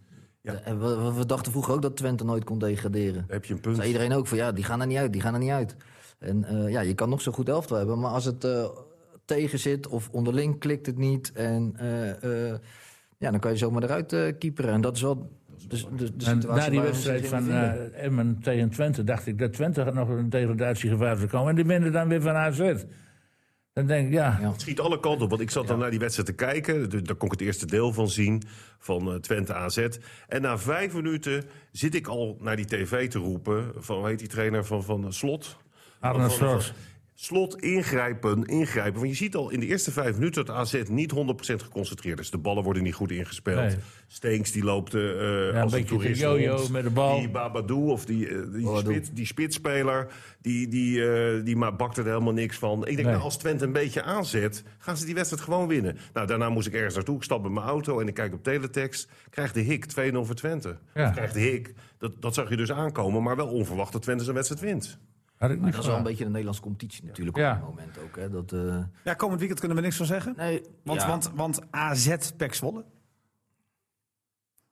Ja. En we, we- we dachten vroeger ook dat Twente nooit kon degraderen. Heb je een punt. Zei iedereen ook van ja, die gaan er niet uit, die gaan er niet uit. En eh, ja, je kan nog zo goed elftal hebben, maar als het eh, tegen zit of onderling klikt het niet, en, eh, eh, ja, dan kan je zomaar eruit eh keeperen. En dat is wel de En situatie na die wedstrijd van eh, Emmen tegen Twente dacht ik dat Twente nog een degradatiegevaar zou komen. En die winnen dan weer van AZ. Dan denk ik, ja, Ja. Het schiet alle kanten op. Want ik zat dan naar die wedstrijd te kijken. Daar kon ik het eerste deel van zien. Van eh, Twente AZ. En na vijf minuten zit ik al naar die tv te roepen. Van, hoe heet die trainer van, van eh, Slot? Arne van- Slot. Slot ingrijpen, ingrijpen. Want je ziet al in de eerste vijf minuten dat AZ niet 100% geconcentreerd is. De ballen worden niet goed ingespeeld. Nee. Steens die loopt eh een als een toerist yo-yo rond. met de bal. Die Babadou of die, eh, die, spits, die spitsspeler, die, die, eh, die ma- bakt er helemaal niks van. Ik denk, Nee. nou, als Twente een beetje aanzet, gaan ze die wedstrijd gewoon winnen. Nou, daarna moest ik ergens naartoe. Ik stap in mijn auto en ik kijk op teletext. Krijg de hik 2-0 voor Twente. Ja. Of Krijg de hik. Dat, dat zag je dus aankomen, maar wel onverwacht dat Twente zijn wedstrijd wint. Had ik Maar niet dat is wel een beetje de Nederlandse competitie natuurlijk Ja. op dit moment ook. Hè, dat, eh, Ja, komend weekend kunnen we niks van zeggen. nee, Want, ja. want, want AZ Pek Zwolle.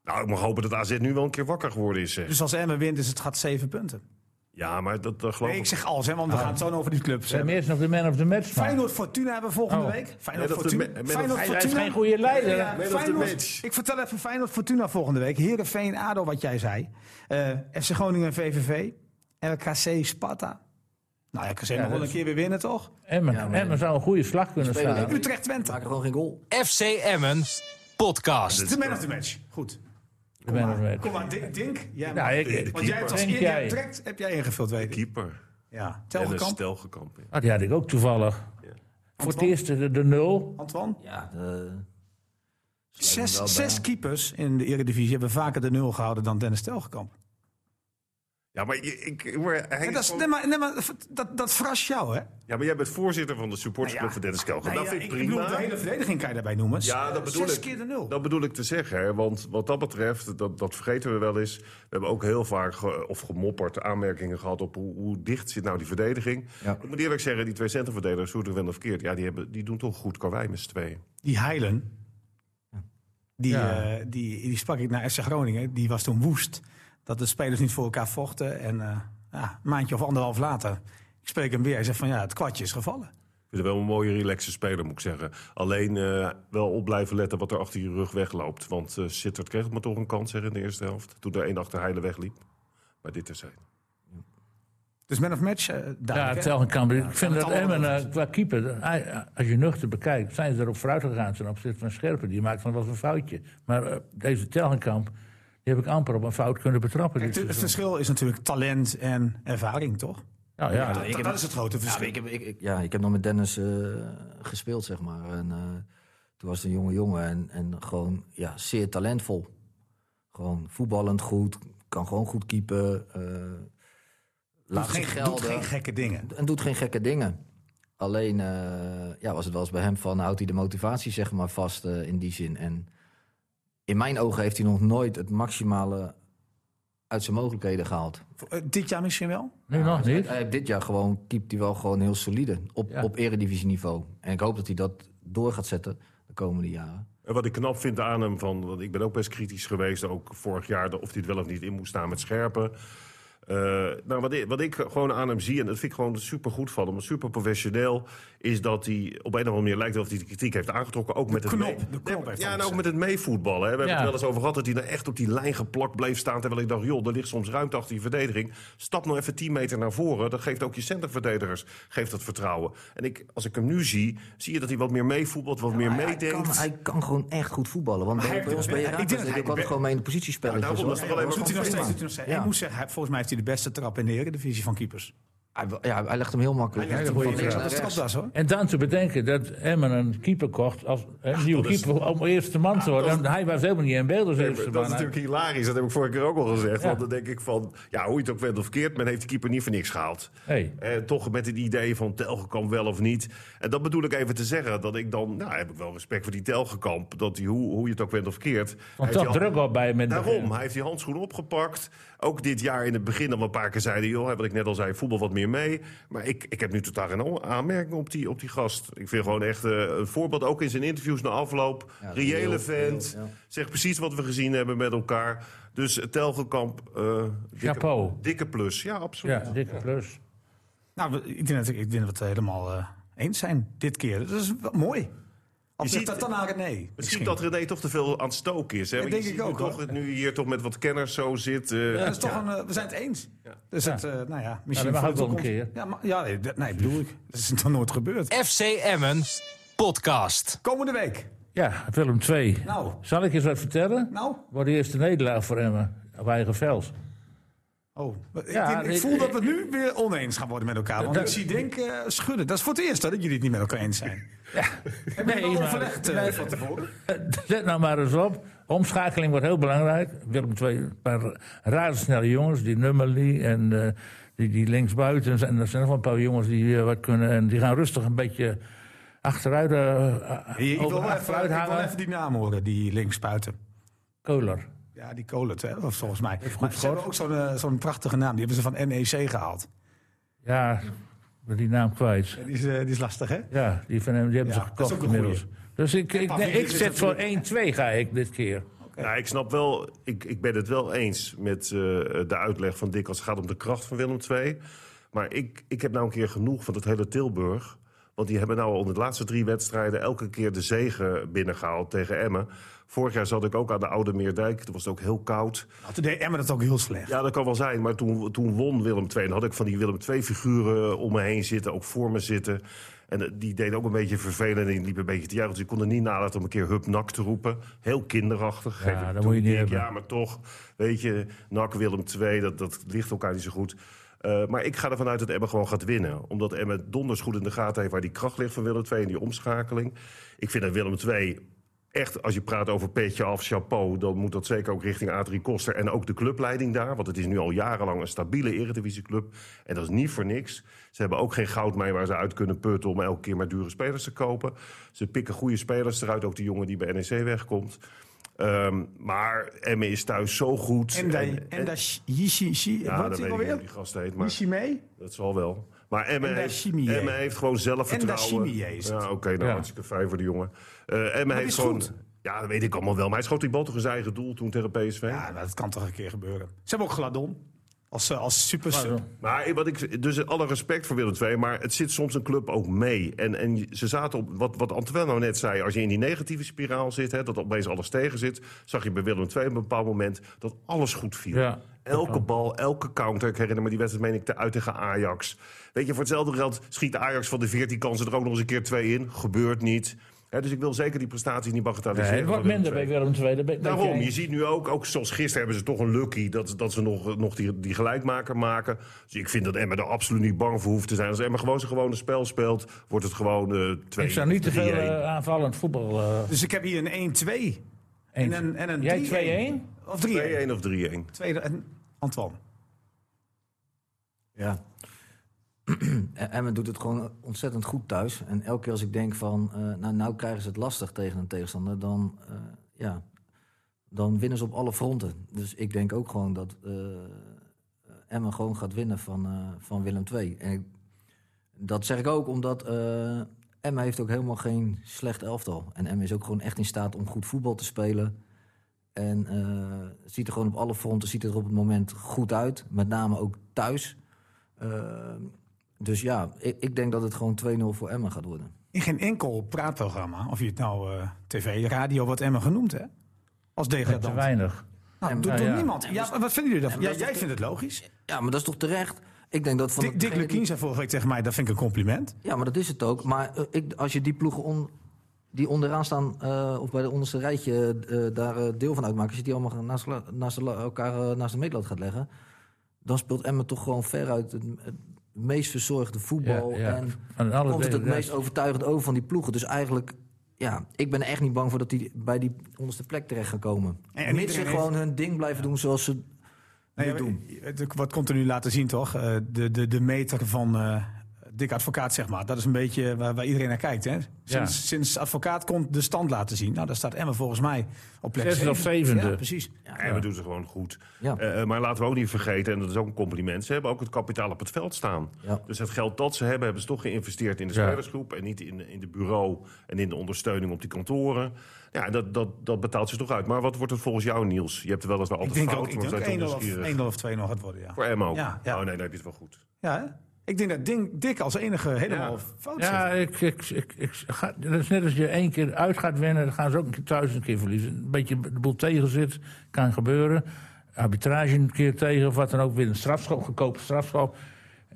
Nou, ik mag hopen dat AZ nu wel een keer wakker geworden is. Zeg. Dus als Emmen wint, is het gaat zeven punten. Ja, maar dat, dat geloof Nee, ik. ik zeg als, hè, want we gaan het zo over die clubs hebben. eerst nog de man of the match. man. Feyenoord Fortuna hebben we volgende Oh. week. Feyenoord Fortuna. man Feyenoord hij is Fortuna. geen goede leider. Ja, Feyenoord- ik vertel even Feyenoord Fortuna volgende week. Heerenveen, ADO, wat jij zei. Eh, FC Groningen, VVV. RKC, Sparta. Nou ja, RKC Ja, mag wel een keer weer winnen, toch? Emmen, Ja, maar- Emmen zou een goede slag kunnen ik. Utrecht, Twente. Maken gewoon geen goal. FC Emmen podcast. De man of the match. Goed. De Kom maar, the match. Kom maar, Dink. Dink. Jij Nou, mag. ik- de Want jij hebt als jij? direct heb jij ingevuld, weet ik. Keeper. Ja. Telgekamp, Telgekamp. ja. Ah, die had ik ook toevallig. Voor het eerst de, de nul. Antoine. Ja, de, Zes, zes keepers in de Eredivisie hebben vaker de nul gehouden dan Dennis Telgekamp. Ja, maar, ik, maar, hij Ja, dat, is, nee, maar, nee, maar dat, dat verrast jou, hè? ja, maar jij bent voorzitter van de supportersclub Nou ja. van Dennis Kelger. Nou dat ja, vind ik ik prima. bedoel, de hele verdediging kan je daarbij noemen. Ja, dat bedoel Zes ik. keer de nul. Dat bedoel ik te zeggen, hè? want wat dat betreft, dat, dat vergeten we wel eens. We hebben ook heel vaak ge- of gemopperd aanmerkingen gehad op hoe, hoe dicht zit nou die verdediging. Ja. Ik moet eerlijk zeggen, die twee centrumverdedigers, hoe het wel of verkeerd, ja, die, hebben, die doen toch goed karwei met z'n tweeën. Die Heilen, die, Ja. eh, die, die sprak ik naar FC Groningen. Die was toen woest dat de spelers niet voor elkaar vochten. En eh, ja, een maandje of anderhalf later, ik spreek hem weer. Hij zegt van ja, het kwartje is gevallen. Ik vind het wel een mooie, relaxe speler, moet ik zeggen. Alleen eh, wel op blijven letten wat er achter je rug wegloopt. Want eh Sittard kreeg het maar toch een kans zeg, in de eerste helft. Toen er één achter Heile wegliep. Maar dit terzijde. Dus man of match, eh, Ja? Telgenkamp. Ik vind het dat Emmen qua keeper, als je nuchter bekijkt, zijn ze erop vooruit gegaan ten opzichte van Scherpen. Die maakt van wel eens een foutje. Maar eh, deze Telgenkamp, die heb ik amper op een fout kunnen betrappen. Kijk, het seizoen. verschil is natuurlijk talent en ervaring, toch? Nou ja, dat, heb- dat is het grote Ja, verschil. ik, heb, ik, ik- ja, ik heb nog met Dennis eh, gespeeld, zeg maar. En, eh, toen was het een jonge jongen en, en gewoon ja, zeer talentvol. Gewoon voetballend goed, kan gewoon goed keepen. eh laat doet, zich geen, doet gelden. geen gekke dingen. En doet geen gekke dingen. Alleen eh, ja, was het wel eens bij hem van houdt hij de motivatie zeg maar vast eh, in die zin. En in mijn ogen heeft hij nog nooit het maximale uit zijn mogelijkheden gehaald. Eh, dit jaar misschien wel? nu nog niet. Hij heeft dit jaar gewoon, keept hij wel gewoon heel solide op, Ja. op eredivisieniveau. En ik hoop dat hij dat door gaat zetten de komende jaren. En wat ik knap vind aan hem, van, want ik ben ook best kritisch geweest, ook vorig jaar, of hij het wel of niet in moest staan met scherpen. Eh, nou, wat, ik, wat ik gewoon aan hem zie, en dat vind ik gewoon super goed van hem, super professioneel, is dat hij op een of andere manier lijkt alsof hij de kritiek heeft aangetrokken. Ook met het knop, mee- de knop heeft Ja, en ook met het meevoetballen. Hè. We hebben Ja. het wel eens over gehad dat hij nou echt op die lijn geplakt bleef staan. Terwijl ik dacht, joh, er ligt soms ruimte achter die verdediging. Stap nou even 10 meter naar voren. Dat geeft ook je centerverdedigers geeft dat vertrouwen. En ik, als ik hem nu zie, zie je dat hij wat meer meevoetbalt, wat meer meedenkt. kan, hij kan gewoon echt goed voetballen. Want bij, ons ben je ik denk dat ik hij de- gewoon mee in de positiespelletjes. Ja, daarom, dat is toch alleen maar doet hij nog steeds. Hij moet zeggen, volgens mij heeft hij de beste trap in de Eredivisie van keepers. Hij, ja, hij legt hem heel makkelijk. Hij legt hem hoor. En dan te bedenken dat Emmen een keeper kocht als een nieuwe is- keeper om eerste man te worden. En hij was helemaal niet in beeld als eerste Dat man. is natuurlijk hilarisch, dat heb ik vorige keer ook al gezegd. Ja. Want dan denk ik van, ja, hoe je het ook bent of verkeerd... men heeft de keeper niet voor niks gehaald. Hey. En toch met het idee van Telgekamp wel of niet. En dat bedoel ik even te zeggen. Dat ik dan, nou heb ik wel respect voor die Telgekamp. Dat hij, hoe, hoe je het ook bent of verkeerd... Want toch druk op bij hem in het Daarom, hij heeft die handschoen opgepakt. Ook dit jaar in het begin al een paar keer zeiden... joh, wat ik net al zei, voetbal wat meer mee. Maar ik, ik heb nu totaal geen aanmerking op die, op die gast. Ik vind gewoon echt eh, een voorbeeld, ook in zijn interviews na afloop. Ja, reële vent. ja. Zegt precies wat we gezien hebben met elkaar. Dus eh, Telgekamp, eh dikke, dikke plus. Ja, absoluut. Ja, dikke plus. Nou, ik denk dat, ik denk dat we het helemaal eh, eens zijn dit keer. Dat is wel mooi. Of Je ziet- dat dan aan René? Misschien dat René toch te veel aan het stoken is. Hè? Ja, denk je ik ook, toch hoor. dat nu hier toch met wat kenners zo zit. eh, Dat is toch een, eh, we zijn het eens. Dus het, eh, nou ja, misschien de wel een toekomst- Ja, maar, ja nee, dat- nee, bedoel ik. Dat is nog nooit gebeurd. FC Emmen podcast. Komende week. Ja, Willem 2. Nou, Zal ik eens wat vertellen? nou. Wordt de eerste nederlaag voor Emmen op eigen veld. Oh, ik, Ja, ik ik- voel dat we nu weer oneens gaan worden met elkaar. Want Dat- ik zie Denk eh, schudden. Dat is voor het eerst dat jullie het niet met elkaar eens zijn. Heb je Nee, maar- overlegd nee. van tevoren? Let nou maar eens op. Omschakeling wordt heel belangrijk. Willem II, een paar razendsnelle jongens. Die Nummerly en eh, die, die linksbuiten. En er zijn nog wel een paar jongens die eh, wat kunnen. En die gaan rustig een beetje achteruit, eh Ik wil, even, achteruit ik wil hangen. even die naam horen, die linksbuiten. Koler. Ja, die Colert, hè, of volgens mij. goed Maar ze hebben ook zo'n eh, zo'n prachtige naam. Die hebben ze van NEC gehaald. Ja, ben die naam kwijt. Ja, Die is, eh, die is lastig, hè? Ja, die, van hem, die hebben Ja, ze gekocht inmiddels. Dus ik, ik, nee, zet voor natuurlijk- 1-2 ga ik dit keer. Ja, ik snap wel, ik, ik ben het wel eens met eh, de uitleg van Dick als het gaat om de kracht van Willem II. Maar ik, ik heb nou een keer genoeg van het hele Tilburg. Want die hebben nou al in de laatste drie wedstrijden elke keer de zegen binnengehaald tegen Emmen. Vorig jaar zat ik ook aan de Oude Meerdijk. Toen was het ook heel koud. Nou, toen deed Emmen dat ook heel slecht. Ja, dat kan wel zijn. Maar toen, toen won Willem II. Dan had ik van die Willem II-figuren om me heen zitten, ook voor me zitten. En eh, die deden ook een beetje vervelend en die liepen een beetje te juichen. Dus ik kon er niet nalaten om een keer hup nak te roepen. Heel kinderachtig. Ja, dat toe. moet je niet Ik hebben. Ja, maar toch, weet je, nak Willem II, dat, dat ligt elkaar niet zo goed. Eh, maar ik ga ervan uit dat Emmen gewoon gaat winnen. Omdat Emmen donders goed in de gaten heeft waar die kracht ligt van Willem II en die omschakeling. Ik vind dat Willem II echt, als je praat over petje af, chapeau... dan moet dat zeker ook richting Adrie Koster en ook de clubleiding daar. Want het is nu al jarenlang een stabiele eredivisieclub. En dat is niet voor niks. Ze hebben ook geen goudmijn waar ze uit kunnen putten... om elke keer maar dure spelers te kopen. Ze pikken goede spelers eruit, ook die jongen die bij NEC wegkomt. Ehm, maar Emmen is thuis zo goed. En daar en daar Yishi, Shi, ja, wat dat is weet die ik niet hoe alweer? die gast heet. Maar Yishi mee? dat zal wel. Maar daar heeft, Chimie. Emmen heeft gewoon zelfvertrouwen. En is het. Ja, oké, nou Ja. hartstikke fijn voor de jongen. Eh Emmen heeft gewoon... goed. Ja, dat weet ik allemaal wel. Maar hij schoot die bal toch in zijn eigen doel toen tegen PSV. Ja, maar dat kan toch een keer gebeuren. Ze hebben ook Gladon. Als, eh, als super Maar wat ik, dus alle respect voor Willem II, maar het zit soms een club ook mee. En, en ze zaten op, wat, wat Antoine nou net zei, als je in die negatieve spiraal zit, hè, dat opeens alles tegen zit, zag je bij Willem II op een bepaald moment dat alles goed viel. Ja. Elke bal, elke counter. Ik herinner me die wedstrijd, meen ik, te- uit tegen Ajax. Weet je, voor hetzelfde geld schiet Ajax van de 14 kansen er ook nog eens een keer twee in. Gebeurt niet. Hè, dus ik wil zeker die prestaties niet bagatelliseren. Nee, het wordt minder bij Willem II. Daarom, je ziet nu ook, ook zoals gisteren hebben ze toch een lucky dat, dat ze nog, nog die, die gelijkmaker maken. Dus ik vind dat Emma er absoluut niet bang voor hoeft te zijn. Als Emma gewoon zijn gewone spel speelt, wordt het gewoon eh twee. Ik zou niet te veel 3-1. eh, aanvallend voetbal. eh, Dus ik heb hier een 1-2. En een, en een Jij 3-1. 2-1? Of 3-1. 2-1 of 3-1. Tweede, en Antoine. Ja. En Emmen doet het gewoon ontzettend goed thuis. En elke keer als ik denk van, eh, nou, nou krijgen ze het lastig tegen een tegenstander, dan, eh, ja, dan winnen ze op alle fronten. Dus ik denk ook gewoon dat eh Emmen gewoon gaat winnen van, eh, van Willem II. En ik- dat zeg ik ook omdat eh Emmen heeft ook helemaal geen slecht elftal. En Emmen is ook gewoon echt in staat om goed voetbal te spelen. En eh, ziet er gewoon op alle fronten ziet het er op het moment goed uit. Met name ook thuis. Eh, dus ja, ik, ik denk dat het gewoon 2-0 voor Emmen gaat worden. In geen enkel praatprogramma, of je het nou eh, tv, radio, wat Emma genoemd, hè? Als Te degradant. weinig. Nou, doet nou doet ja. niemand. Ja, wat vinden jullie daarvan? Ja, jij vindt het logisch. Ja, maar dat is toch terecht? Ik denk dat van Dick, Dick Lukien zei vorige week tegen mij, dat vind ik een compliment. Ja, maar dat is het ook. Maar ik, als je die ploegen on- die onderaan staan, eh, of bij de onderste rijtje eh, daar eh, deel van uitmaken, als je die allemaal naast, naast de elkaar naast de meetlat gaat leggen, dan speelt Emmen toch gewoon veruit het, het meest verzorgde voetbal. Ja, ja. En komt het het meest overtuigend over van die ploegen. Dus eigenlijk, ja, ik ben er echt niet bang voor dat die bij die onderste plek terecht gaan komen. En- En, Mits ze gewoon hun ding blijven doen zoals ze Nee, nu doen. het- wat komt er nu laten zien, toch? Eh, de, de, de meter van eh Dick Advocaat, zeg maar. Dat is een beetje waar, waar iedereen naar kijkt, hè? Sinds, sinds Advocaat komt de stand laten zien. Nou, daar staat Emma volgens mij op plek Zesde of zeven. zevende. Ja, precies. En we doen ze gewoon goed. Ja. Eh, eh, maar laten we ook niet vergeten, en dat is ook een compliment, ze hebben ook het kapitaal op het veld staan. Ja. Dus het geld dat ze hebben, hebben ze toch geïnvesteerd in de Ja. spelersgroep en niet in, in de bureau en in de ondersteuning op die kantoren. Ja, dat, dat, dat betaalt zich toch uit. Maar wat wordt het volgens jou, Niels? Je hebt wel eens wel Ik altijd denk fout, ook, ik denk ook toch 1-0 of, nieuwsgierig. 1-0 of 2-0 gaat worden, ja. Voor Emma ook? Ja, ja. Oh nee, dan heb je het wel goed. Ja, hè? Ik denk dat Ding, Dick als enige helemaal Ja. fout Ja, zit. ik, ik, ik, ik ga, dat is net als je één keer uit gaat winnen, dan gaan ze ook een keer thuis een keer verliezen. Een beetje de boel tegen zit, kan gebeuren. Arbitrage een keer tegen, of wat dan ook, weer een strafschop, gekoopte strafschop.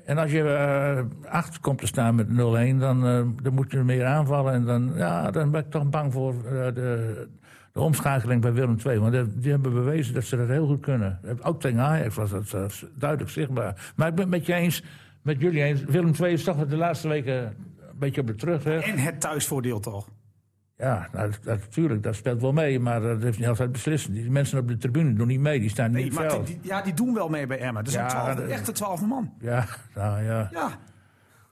En als je eh, achter komt te staan met 0-1, dan, eh, dan moet je meer aanvallen. En dan, ja, dan ben ik toch bang voor eh, de, de omschakeling bij Willem II. Want die, die hebben bewezen dat ze dat heel goed kunnen. Ook tegen Ajax was dat duidelijk zichtbaar. Maar ik ben het met je eens, met jullie eens. Willem II is toch de laatste weken een beetje op de terugweg. En het thuisvoordeel toch? Ja, nou, dat, natuurlijk, dat speelt wel mee. Maar dat heeft niet altijd beslissen. Die mensen op de tribune doen niet mee, die staan niet Nee, maar veld. die, die- ja, die doen wel mee bij Emma. Dat zijn Ja, twaalf, dat- echte twaalfde man. Ja, nou ja. Ja,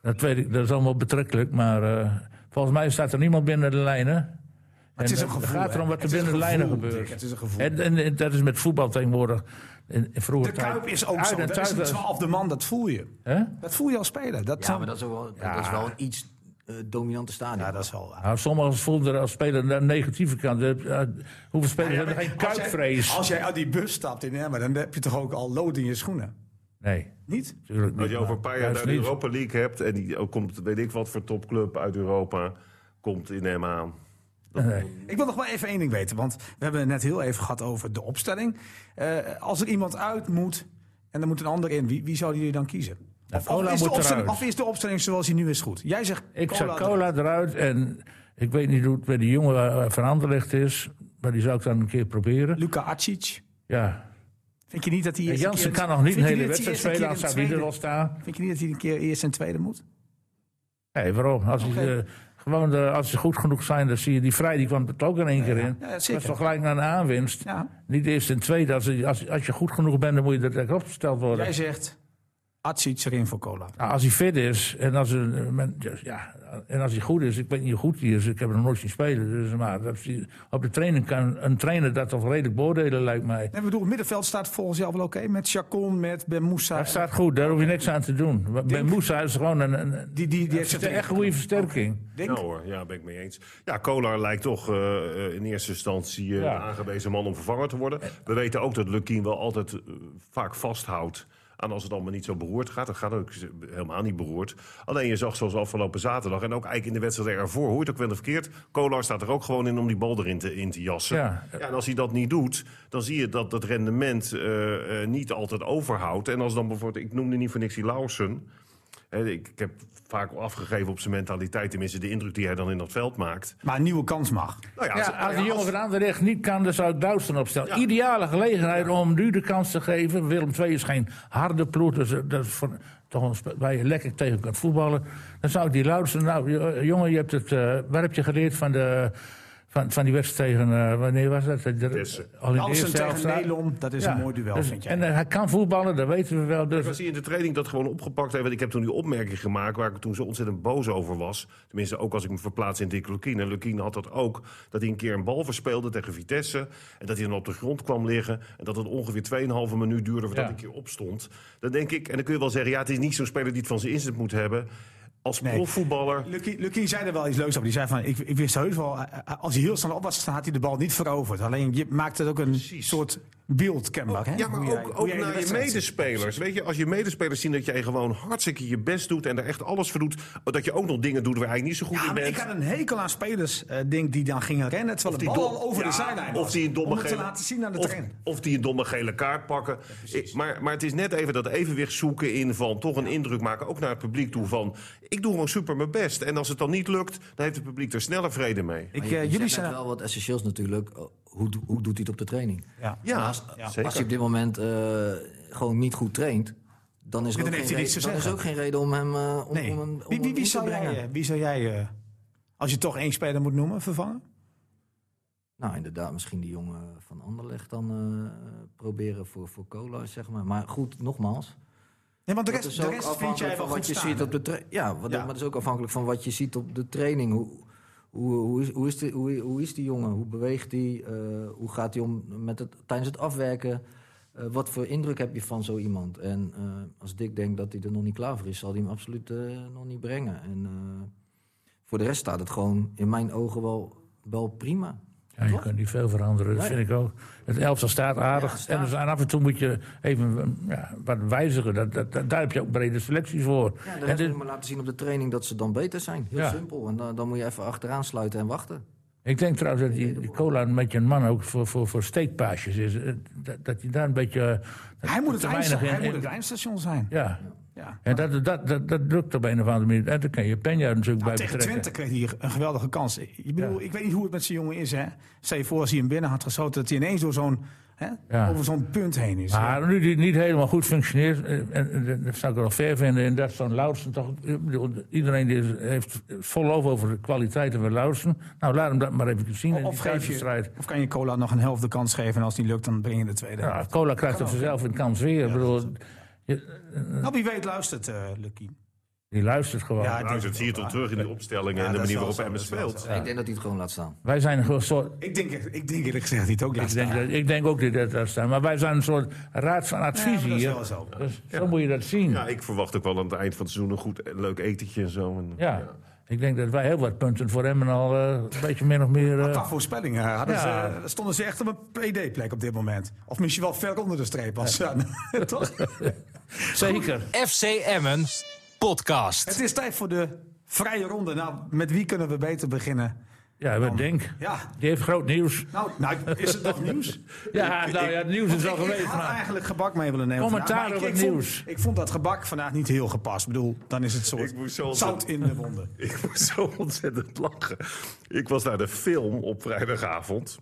Dat, weet ik, dat is allemaal betrekkelijk, maar eh, volgens mij staat er niemand binnen de lijnen. het is een het gevoel. gaat erom wat er is binnen de een lijnen gebeurt. Het is een gevoel. En, en, en dat is met voetbal tegenwoordig. In vroeger de Kuip is ook zo. Uit en Dat is een thuis- twaalfde man, dat voel je. Hè? Dat voel je als speler. Dat Ja, maar dat is, ook wel, dat is wel een iets eh, dominante stadion. Ja, dat is wel... Nou, sommigen voelden er als speler de negatieve kant. Eh, hoeveel spelers hebben geen kuipvrees? Als jij uit die bus stapt in Emmen, dan heb je toch ook al lood in je schoenen? Nee, Niet? natuurlijk niet. Als je over een paar jaar naar de. Europa League hebt... en die ook komt, weet ik wat voor topclub uit Europa... komt in hem aan. Nee. Ik wil nog wel even één ding weten, want we hebben het net heel even gehad over de opstelling. Eh, als er iemand uit moet en er moet een ander in, wie, wie zouden jullie dan kiezen? Of, Cola is de moet opstelling, eruit. of is de opstelling zoals hij nu is goed? Jij zegt Ik zou eruit. cola eruit en ik weet niet hoe het bij die jongen eh, van Anderlecht is. Maar die zou ik dan een keer proberen. Luka Acic. Ja. Vind je niet dat hij eerst Jansen een keer- kan nog niet een hele wedstrijd eerst een spelen, als zou er. Vind je niet dat hij een keer eerst en tweede moet? Nee, waarom? Als, hij, eh, gewoon als ze goed genoeg zijn, dan zie je die vrij, die kwam er ook in één keer in. Dat is toch gelijk naar een aanwinst. Ja. Niet eerst en tweede. Als, je- als, als je goed genoeg bent, dan moet je er direct opgesteld worden. Jij zegt Acic erin voor cola. Nou, als hij fit is en als, er- men- ja, en als hij goed is, ik weet niet hoe goed hij is, ik heb hem nog nooit zien spelen. Dus, maar dat, hij- op de training kan een trainer dat toch redelijk beoordelen, lijkt mij. En bedoel, het middenveld staat volgens jou wel oké. Met Chacon, met Ben Moussa. Dat staat goed, daar hoef je niks aan te doen. Bij Moussa is gewoon een, een, een, Die, die, die heeft een echt goede versterking. Denk, Ja hoor, ja, ben ik mee eens. Ja, Kolar lijkt toch eh, eh, in eerste instantie eh, Ja. de aangewezen man om vervanger te worden. We weten ook dat Lukien wel altijd eh, vaak vasthoudt aan als het allemaal niet zo beroerd gaat. Dat gaat ook helemaal niet beroerd. Alleen je zag zoals afgelopen zaterdag en ook eigenlijk in de wedstrijd ervoor, hoe je het ook wel of verkeerd, Kolar staat er ook gewoon in om die bal erin te, in te jassen. Ja. en als hij dat niet doet, dan zie je dat het rendement eh, eh, niet altijd overhoudt. En als dan bijvoorbeeld, ik noemde niet voor niks die Lauwersen. Hè, Ik, ik heb vaak afgegeven op zijn mentaliteit, tenminste de indruk die hij dan in dat veld maakt. maar een nieuwe kans mag. Nou ja, Ja, als- als die jongen als- van Anderlecht niet kan, dan zou ik Dousten opstellen. Ja. Ideale gelegenheid om nu de kans te geven. Willem II is geen harde ploeg, dus dat is voor, toch waar je lekker tegen kunt voetballen. Dan zou ik die Dousten, nou jo- jongen, je hebt het, eh, waar heb je geleerd van, de, van, van die wedstrijd tegen, eh, wanneer was dat? De, Vitesse. al in de eerste tegen Nelom, dat is Ja, een mooi duel, dus- vind jij. En eh, hij kan voetballen, dat weten we wel. Dus, Als hij in de training dat gewoon opgepakt heeft. Want ik heb toen die opmerking gemaakt waar ik toen zo ontzettend boos over was. Tenminste, ook als ik me verplaats in Dick Lukien. En Lukien had dat ook. Dat hij een keer een bal verspeelde tegen Vitesse. En dat hij dan op de grond kwam liggen. En dat het ongeveer 2,5 minuut duurde voordat Ja. hij een keer opstond. Dan denk ik, en dan kun je wel zeggen... ja, het is niet zo'n speler die het van zijn inzet moet hebben. Als Nee. profvoetballer... Lucky, Lucky zei er wel iets leuks over. Die zei van, ik, ik wist heus wel, eh, eh, als hij heel snel op was gestaan, had hij de bal niet veroverd. Alleen je maakt het ook een soort beeld kenbaar. Hè? Ja, maar jij- ook, ook jij naar je medespelers. Weet je, als je medespelers zien dat jij gewoon hartstikke je best doet... en er echt alles voor doet, dat je ook nog dingen doet waar hij niet zo goed Ja, in bent. ik had een hekel aan spelers eh, denk, die dan gingen rennen terwijl de bal al over ja, de zijlijn was. Of die een domme Om het te gele, laten zien aan de of, trainer. of die een domme gele kaart pakken. Maar, maar het is net even dat evenwicht zoeken in van toch een indruk maken, ook naar het publiek toe van ik doe gewoon super mijn best. En als het dan niet lukt, dan heeft het publiek er sneller vrede mee. Ik, eh, je- je jullie zijn... wel wat essentieels natuurlijk. Oh, Hoe, hoe doet hij het op de training? Ja. Ja, als, zeker. als hij op dit moment eh, gewoon niet goed traint, dan is er, Dan ook geen, reden, dan is ook geen reden om hem, eh, om, Nee. om om Wie, wie, wie, zou brengen. jij, eh, wie zou jij, eh, als je toch één speler moet noemen, vervangen? Nou, inderdaad, misschien die jongen van Anderlecht dan eh, proberen voor, voor cola, zeg maar. Maar goed, nogmaals. Nee, want de rest, de vind jij wel van goed wat je staan, ziet op de tra- Ja, wat, Ja. maar dat is ook afhankelijk van wat je ziet op de training. Hoe, hoe, hoe, is, hoe, is, die, hoe, hoe is die jongen? Hoe beweegt hij? Eh, hoe gaat hij om met het, tijdens het afwerken? Eh, wat voor indruk heb je van zo iemand? En eh, als Dick denkt dat hij er nog niet klaar voor is, zal hij hem absoluut nog niet brengen. En voor de rest staat het gewoon in mijn ogen wel, wel prima. Ja, je kunt niet veel veranderen, dat Nee. vind ik ook. Het elftal staat aardig. Ja, staat. En dus af en toe moet je even ja, wat wijzigen. Dat, dat, dat- daar heb je ook brede selecties voor. Ja, de en dit- moet je maar laten zien op de training dat ze dan beter zijn. Heel Ja. simpel. En dan, dan moet je even achteraan sluiten en wachten. ik denk trouwens dat die, die cola een beetje een man ook voor, voor, voor steekpaasjes is. Eh, Dat, dat hij daar een beetje... eh, Hij moet het, te eindsta- weinig in- hij moet in- het eindstation zijn. Ja. Ja. En dat, dat, dat, dat lukt op een of andere manier. En dan kan je Penja natuurlijk Nou, bij tegen betrekken. Twente kreeg hij een geweldige kans. Ik, bedoel, Ja. ik weet niet hoe het met zijn jongen is. Hè. Stel je voor als hij hem binnen had geschoten... dat hij ineens door zo'n, Ja. over zo'n punt heen is. Maar nu die niet helemaal goed functioneert, eh, en, en dat zou ik wel fair vinden, en dat zo'n toch, iedereen die heeft vol lof over de kwaliteiten van Lauwersen. Nou, laat hem dat maar even zien in of, geef je, of kan je Cola nog een helft de kans geven... en als die lukt, dan breng je de tweede. Ja, Cola krijgt er vanzelf een kans weer. Ik bedoel, Nou, wie weet luistert uh, Lucky. die luistert gewoon. Ja, Nou, dat zie je toch terug in de opstellingen en de manier waarop wel speelt. Ik denk dat hij het gewoon laat staan. Wij zijn een soort. Ik denk, ik denk eerlijk gezegd dat hij het ook laat Ik denk, staan. dat, ik denk ook dat dat staan. Maar wij zijn een soort raad van advies maar dat is hier. wel zo. Dus zo moet je dat zien. Ja, ik verwacht ook wel aan het eind van het seizoen een goed, leuk etentje en zo. En, Ja. Ik denk dat wij heel wat punten voor hem al eh, een beetje min of meer... eh, Qua voorspellingen hadden Ja. ze, stonden ze echt op een PD-plek op dit moment. Of misschien wel ver onder de streep. Als, ja, toch? zeker. FC Emmen podcast. Het is tijd voor de vrije ronde. Nou, met wie kunnen we beter beginnen? Ja, wat denk. Ja, Die heeft groot nieuws. nou, nou is het nog nieuws? Ja, nou ja, het nieuws is al ik, ik geweest. had eigenlijk gebak mee willen nemen. Commentaar op ik, het nieuws. Vond, ik vond dat gebak vandaag niet heel gepast. Ik bedoel, dan is het soort zo zout in de wonden. Ik moest zo ontzettend lachen. Ik was naar de film op vrijdagavond.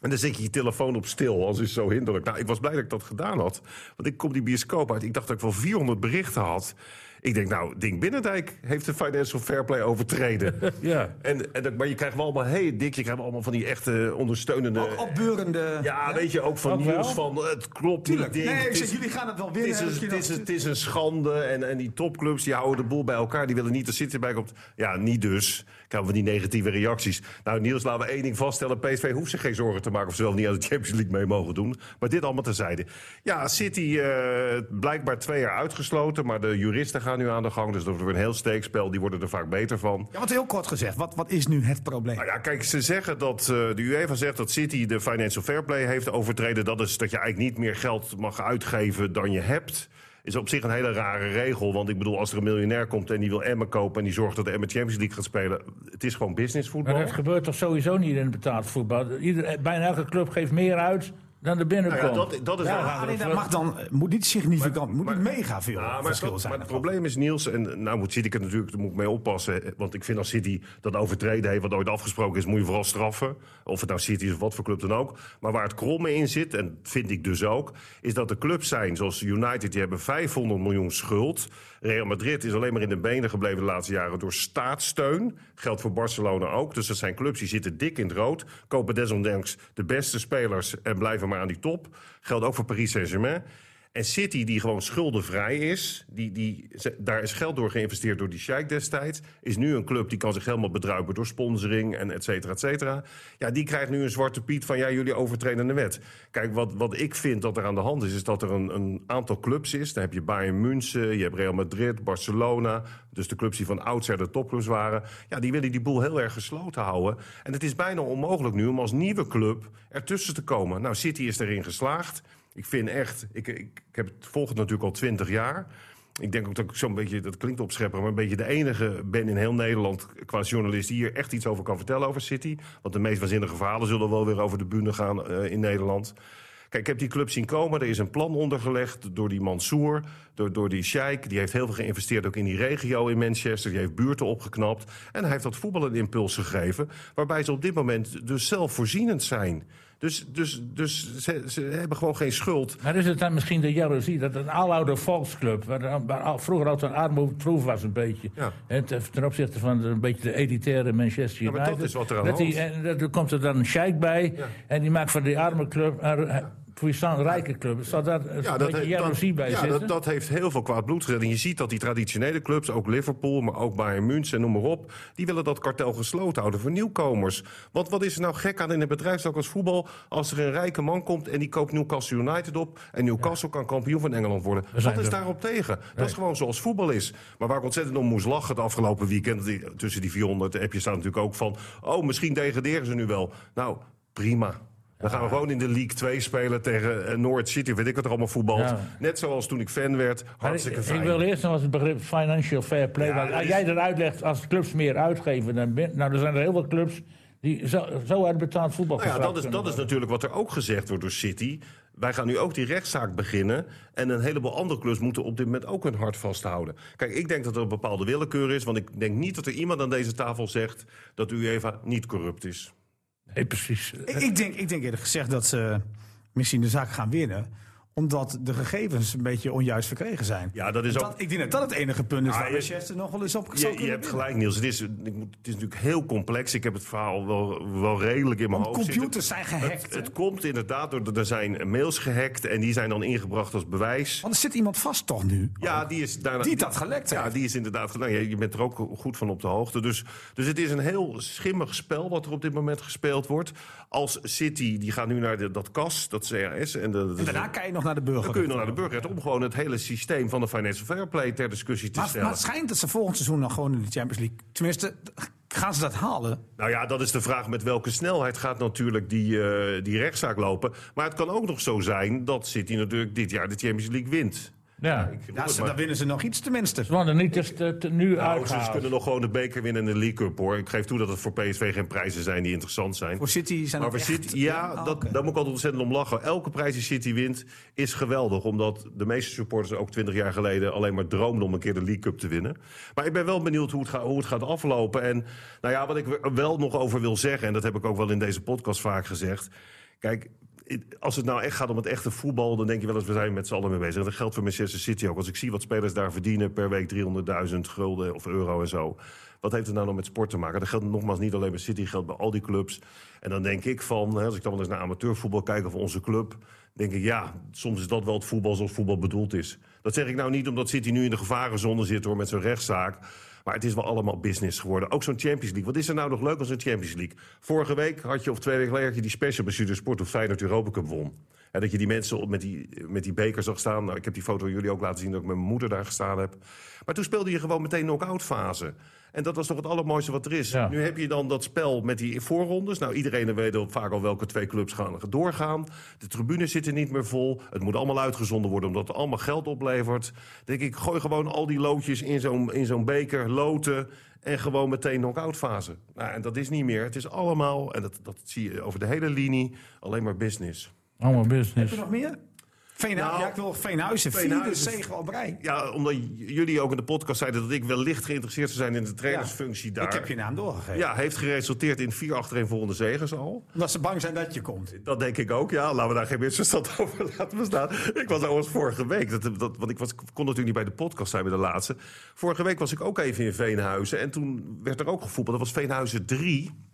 En dan zet je je telefoon op stil, als is zo hinderlijk. Nou, ik was blij dat ik dat gedaan had. Want ik kom die bioscoop uit. Ik dacht dat ik wel 400 berichten had. Ik denk, nou, Ding Binnendijk heeft de Financial Fair Play overtreden. Ja. En, en, dat- maar je krijgt wel allemaal, hey Dick, je krijgt allemaal van die echte ondersteunende... Ook opbeurende... Ja, weet je, ook van nieuws van eh, het klopt Tuurlijk. niet. Nee, ik zeg, jullie gaan het wel winnen. het, is, het is een schande. En, en die topclubs die houden de boel bij elkaar. Die willen niet de City bij komt. Ja, niet dus. Krijgen we die negatieve reacties. Nou, Niels, laten we één ding vaststellen. PSV hoeft zich geen zorgen te maken of ze wel niet aan de Champions League mee mogen doen. Maar dit allemaal terzijde. Ja, City eh, blijkbaar twee jaar uitgesloten. Maar de juristen gaan nu aan de gang. Dus dat wordt een heel steekspel. Die worden er vaak beter van. Ja, wat heel kort gezegd. Wat, wat is nu het probleem? Nou ja, kijk, ze zeggen dat eh, de UEFA zegt dat City de financial fair play heeft overtreden. Dat is dat je eigenlijk niet meer geld mag uitgeven dan je hebt. Is op zich een hele rare regel. Want ik bedoel, als er een miljonair komt en die wil Emmen kopen... en die zorgt dat de Emmen Champions League gaat spelen... het is gewoon businessvoetbal. Maar dat gebeurt toch sowieso niet in het betaald voetbal? Ieder, bijna elke club geeft meer uit dan er binnenkomt. Nou ja, dat, dat is Ja, wel... Alleen dat mag dan, eh, moet niet significant, moet maar- niet mega veel Ja, verschil het, zijn. maar het probleem is, Niels, en nou moet City er natuurlijk moet ik mee oppassen. eh, Want ik vind als City dat overtreden heeft, wat ooit afgesproken is, moet je vooral straffen. Of het nou City is of wat voor club dan ook. Maar waar het kromme in zit, en vind ik dus ook, is dat er clubs zijn zoals United, die hebben 500 miljoen schuld. Real Madrid is alleen maar in de benen gebleven de laatste jaren door staatssteun. Geldt voor Barcelona ook. Dus dat zijn clubs die zitten dik in het rood. Kopen desondanks de beste spelers en blijven maar aan die top. Geldt ook voor Paris Saint-Germain. En City, die gewoon schuldenvrij is, die, die, daar is geld door geïnvesteerd door die Sheikh destijds, is nu een club die kan zich helemaal bedruipen door sponsoring en et cetera, et cetera. Ja, die krijgt nu een zwarte piet van, ja, jullie overtreden de wet. Kijk, wat, wat ik vind dat er aan de hand is, is dat er een, een aantal clubs is. Dan heb je Bayern München, je hebt Real Madrid, Barcelona, dus de clubs die van oudsher de topclubs waren. Ja, die willen die boel heel erg gesloten houden. En het is bijna onmogelijk nu om als nieuwe club ertussen te komen. Nou, City is erin geslaagd. Ik vind echt, ik, ik, heb het volg het natuurlijk al twintig jaar. Ik denk ook dat ik zo'n beetje, dat klinkt opschepper, maar een beetje de enige ben in heel Nederland qua journalist die hier echt iets over kan vertellen over City. Want de meest waanzinnige verhalen zullen wel weer over de bühne gaan eh, in Nederland. Kijk, ik heb die club zien komen. Er is een plan ondergelegd door die Mansour, door, door die Sheikh. Die heeft heel veel geïnvesteerd ook in die regio in Manchester. Die heeft buurten opgeknapt. En hij heeft dat voetbal een impuls gegeven. Waarbij ze op dit moment dus zelfvoorzienend zijn. Dus, dus, dus ze, ze hebben gewoon geen schuld. Maar is het dan misschien de jaloezie dat een aloude volksclub, waar, er- vroeger altijd een armoedproef was een beetje, Ja. ten, opzichte van een beetje de elitaire Manchester Ja, United. maar dat is wat er aan dat die, hand en er komt er dan een sheik bij en die maakt van die arme club een puissant rijke club. Zal daar een beetje he- jaloezie bij ja, zitten? dat, dat heeft heel veel kwaad bloed gezet. En je ziet dat die traditionele clubs, ook Liverpool, maar ook Bayern München en noem maar op, die willen dat kartel gesloten houden voor nieuwkomers. Want wat is er nou gek aan in een bedrijfstak als voetbal als er een rijke man komt en die koopt Newcastle United op en Newcastle kan kampioen van Engeland worden? Wat is daarop tegen? Dat is gewoon zoals voetbal is. Maar waar ik ontzettend om moest lachen het afgelopen weekend, die- tussen die 400 appjes staat natuurlijk ook van, oh misschien degraderen ze nu wel. Nou, prima. Dan gaan we gewoon in de League 2 spelen tegen eh, Norwich City, weet ik wat er allemaal voetbalt. Net zoals toen ik fan werd, ik, hartstikke ik fijn. wil eerst nog eens het begrip financial fair play. Want dat als jij eruit legt als clubs meer uitgeven, dan nou, er zijn er heel veel clubs die zo, zo uit betaald voetbal Nou ja, dat is, dat is natuurlijk wat er ook gezegd wordt door City. Wij gaan nu ook die rechtszaak beginnen. En een heleboel andere clubs moeten op dit moment ook hun hart vasthouden. Kijk, ik denk dat er een bepaalde willekeur is. Want ik denk niet dat er iemand aan deze tafel zegt dat UEFA niet corrupt is. Nee, precies. Ik, denk, ik denk eerlijk gezegd dat ze misschien de zaak gaan winnen omdat de gegevens een beetje onjuist verkregen zijn. Ja, dat is ook. Dat, ik denk dat dat het enige punt is Ah, waar Manchester nog wel eens op zou Je, je hebt gelijk, Niels. Het is, ik moet, het is natuurlijk heel complex. Ik heb het verhaal wel, wel redelijk in mijn Want hoofd zitten. computers zijn gehackt. Het, komt inderdaad door er zijn mails gehackt en die zijn dan ingebracht als bewijs. Want er zit iemand vast toch nu? Ja, die is daarna, Die dat gelekt Ja, heeft. die is inderdaad. Nou, ja, je bent er ook goed van op de hoogte. Dus, dus het is een heel schimmig spel wat er op dit moment gespeeld wordt. Als City, die gaat nu naar de, dat CAS, dat CRS. En, de, de- En daarna kan je nog naar naar de burger. Dan kun je nog naar de burger om gewoon het hele systeem van de financial fair play ter discussie te Maar, stellen. maar het schijnt dat ze volgend seizoen dan gewoon in de Champions League... Tenminste, gaan ze dat halen? Nou ja, dat is de vraag met welke snelheid gaat natuurlijk die, eh, die rechtszaak lopen. Maar het kan ook nog zo zijn dat City natuurlijk dit jaar de Champions League wint. Ja. Ik ze, dan winnen ze nog iets tenminste. Ze worden niet dus te, te- nu Nou, ze kunnen nog gewoon de beker winnen en de League Cup hoor. Ik geef toe dat het voor PSV geen prijzen zijn die interessant zijn. Voor City zijn Maar voor echt... City, ja, Ah, dat, daar moet ik altijd ontzettend om lachen. Elke prijs die City wint is geweldig. Omdat de meeste supporters ook twintig jaar geleden alleen maar droomden om een keer de League Cup te winnen. Maar ik ben wel benieuwd hoe het, gaat, hoe het gaat aflopen. En nou ja, wat ik er wel nog over wil zeggen, en dat heb ik ook wel in deze podcast vaak gezegd. Kijk, als het nou echt gaat om het echte voetbal, dan denk je wel eens, we zijn met z'n allen mee bezig. Dat geldt voor Manchester City ook. Als ik zie wat spelers daar verdienen per week 300.000 gulden of euro en zo. Wat heeft het nou nog met sport te maken? Dat geldt nogmaals niet alleen bij City, geldt bij al die clubs. En dan denk ik van, als ik dan wel eens naar amateurvoetbal kijk of onze club, denk ik ja, soms is dat wel het voetbal zoals voetbal bedoeld is. Dat zeg ik nou niet omdat City nu in de gevarenzone zit hoor, met zo'n rechtszaak. Maar het is wel allemaal business geworden. Ook zo'n Champions League. Wat is er nou nog leuk als een Champions League? Vorige week had je, of twee weken geleden, die special bij Studio Sport... hoe Feyenoord Europa Cup won. En dat je die mensen met die, met die beker zag staan. Nou, ik heb die foto aan jullie ook laten zien dat ik met mijn moeder daar gestaan heb. Maar toen speelde je gewoon meteen knock-out fase. En dat was toch het allermooiste wat er is. Ja. Nu heb je dan dat spel met die voorrondes. Nou, iedereen weet vaak al welke twee clubs gaan doorgaan. De tribunes zitten niet meer vol. Het moet allemaal uitgezonden worden omdat het allemaal geld oplevert. Dan denk ik, gooi gewoon al die loodjes in zo'n in zo'n beker, loten... en gewoon meteen knock-out fase. Nou, en dat is niet meer. Het is allemaal, en dat, dat zie je over de hele linie, alleen maar business. Allemaal Heb business. je nog meer? Veenhuizen, Nou, ja, ik wil Veenhuizen. Vierde Veenhuizen. zege op rij. Ja, omdat jullie ook in de podcast zeiden dat ik wellicht geïnteresseerd zou zijn in de trainersfunctie daar. Ik heb je naam doorgegeven. Ja, heeft geresulteerd in vier achtereenvolgende zegens al. Omdat ze bang zijn dat je komt. Dat denk ik ook, ja. Laten we daar geen misverstand over laten bestaan. Ik was overigens vorige week, dat, dat, want ik was, kon natuurlijk niet bij de podcast zijn bij de laatste. Vorige week was ik ook even in Veenhuizen en toen werd er ook gevoetbald. Dat was Veenhuizen 3.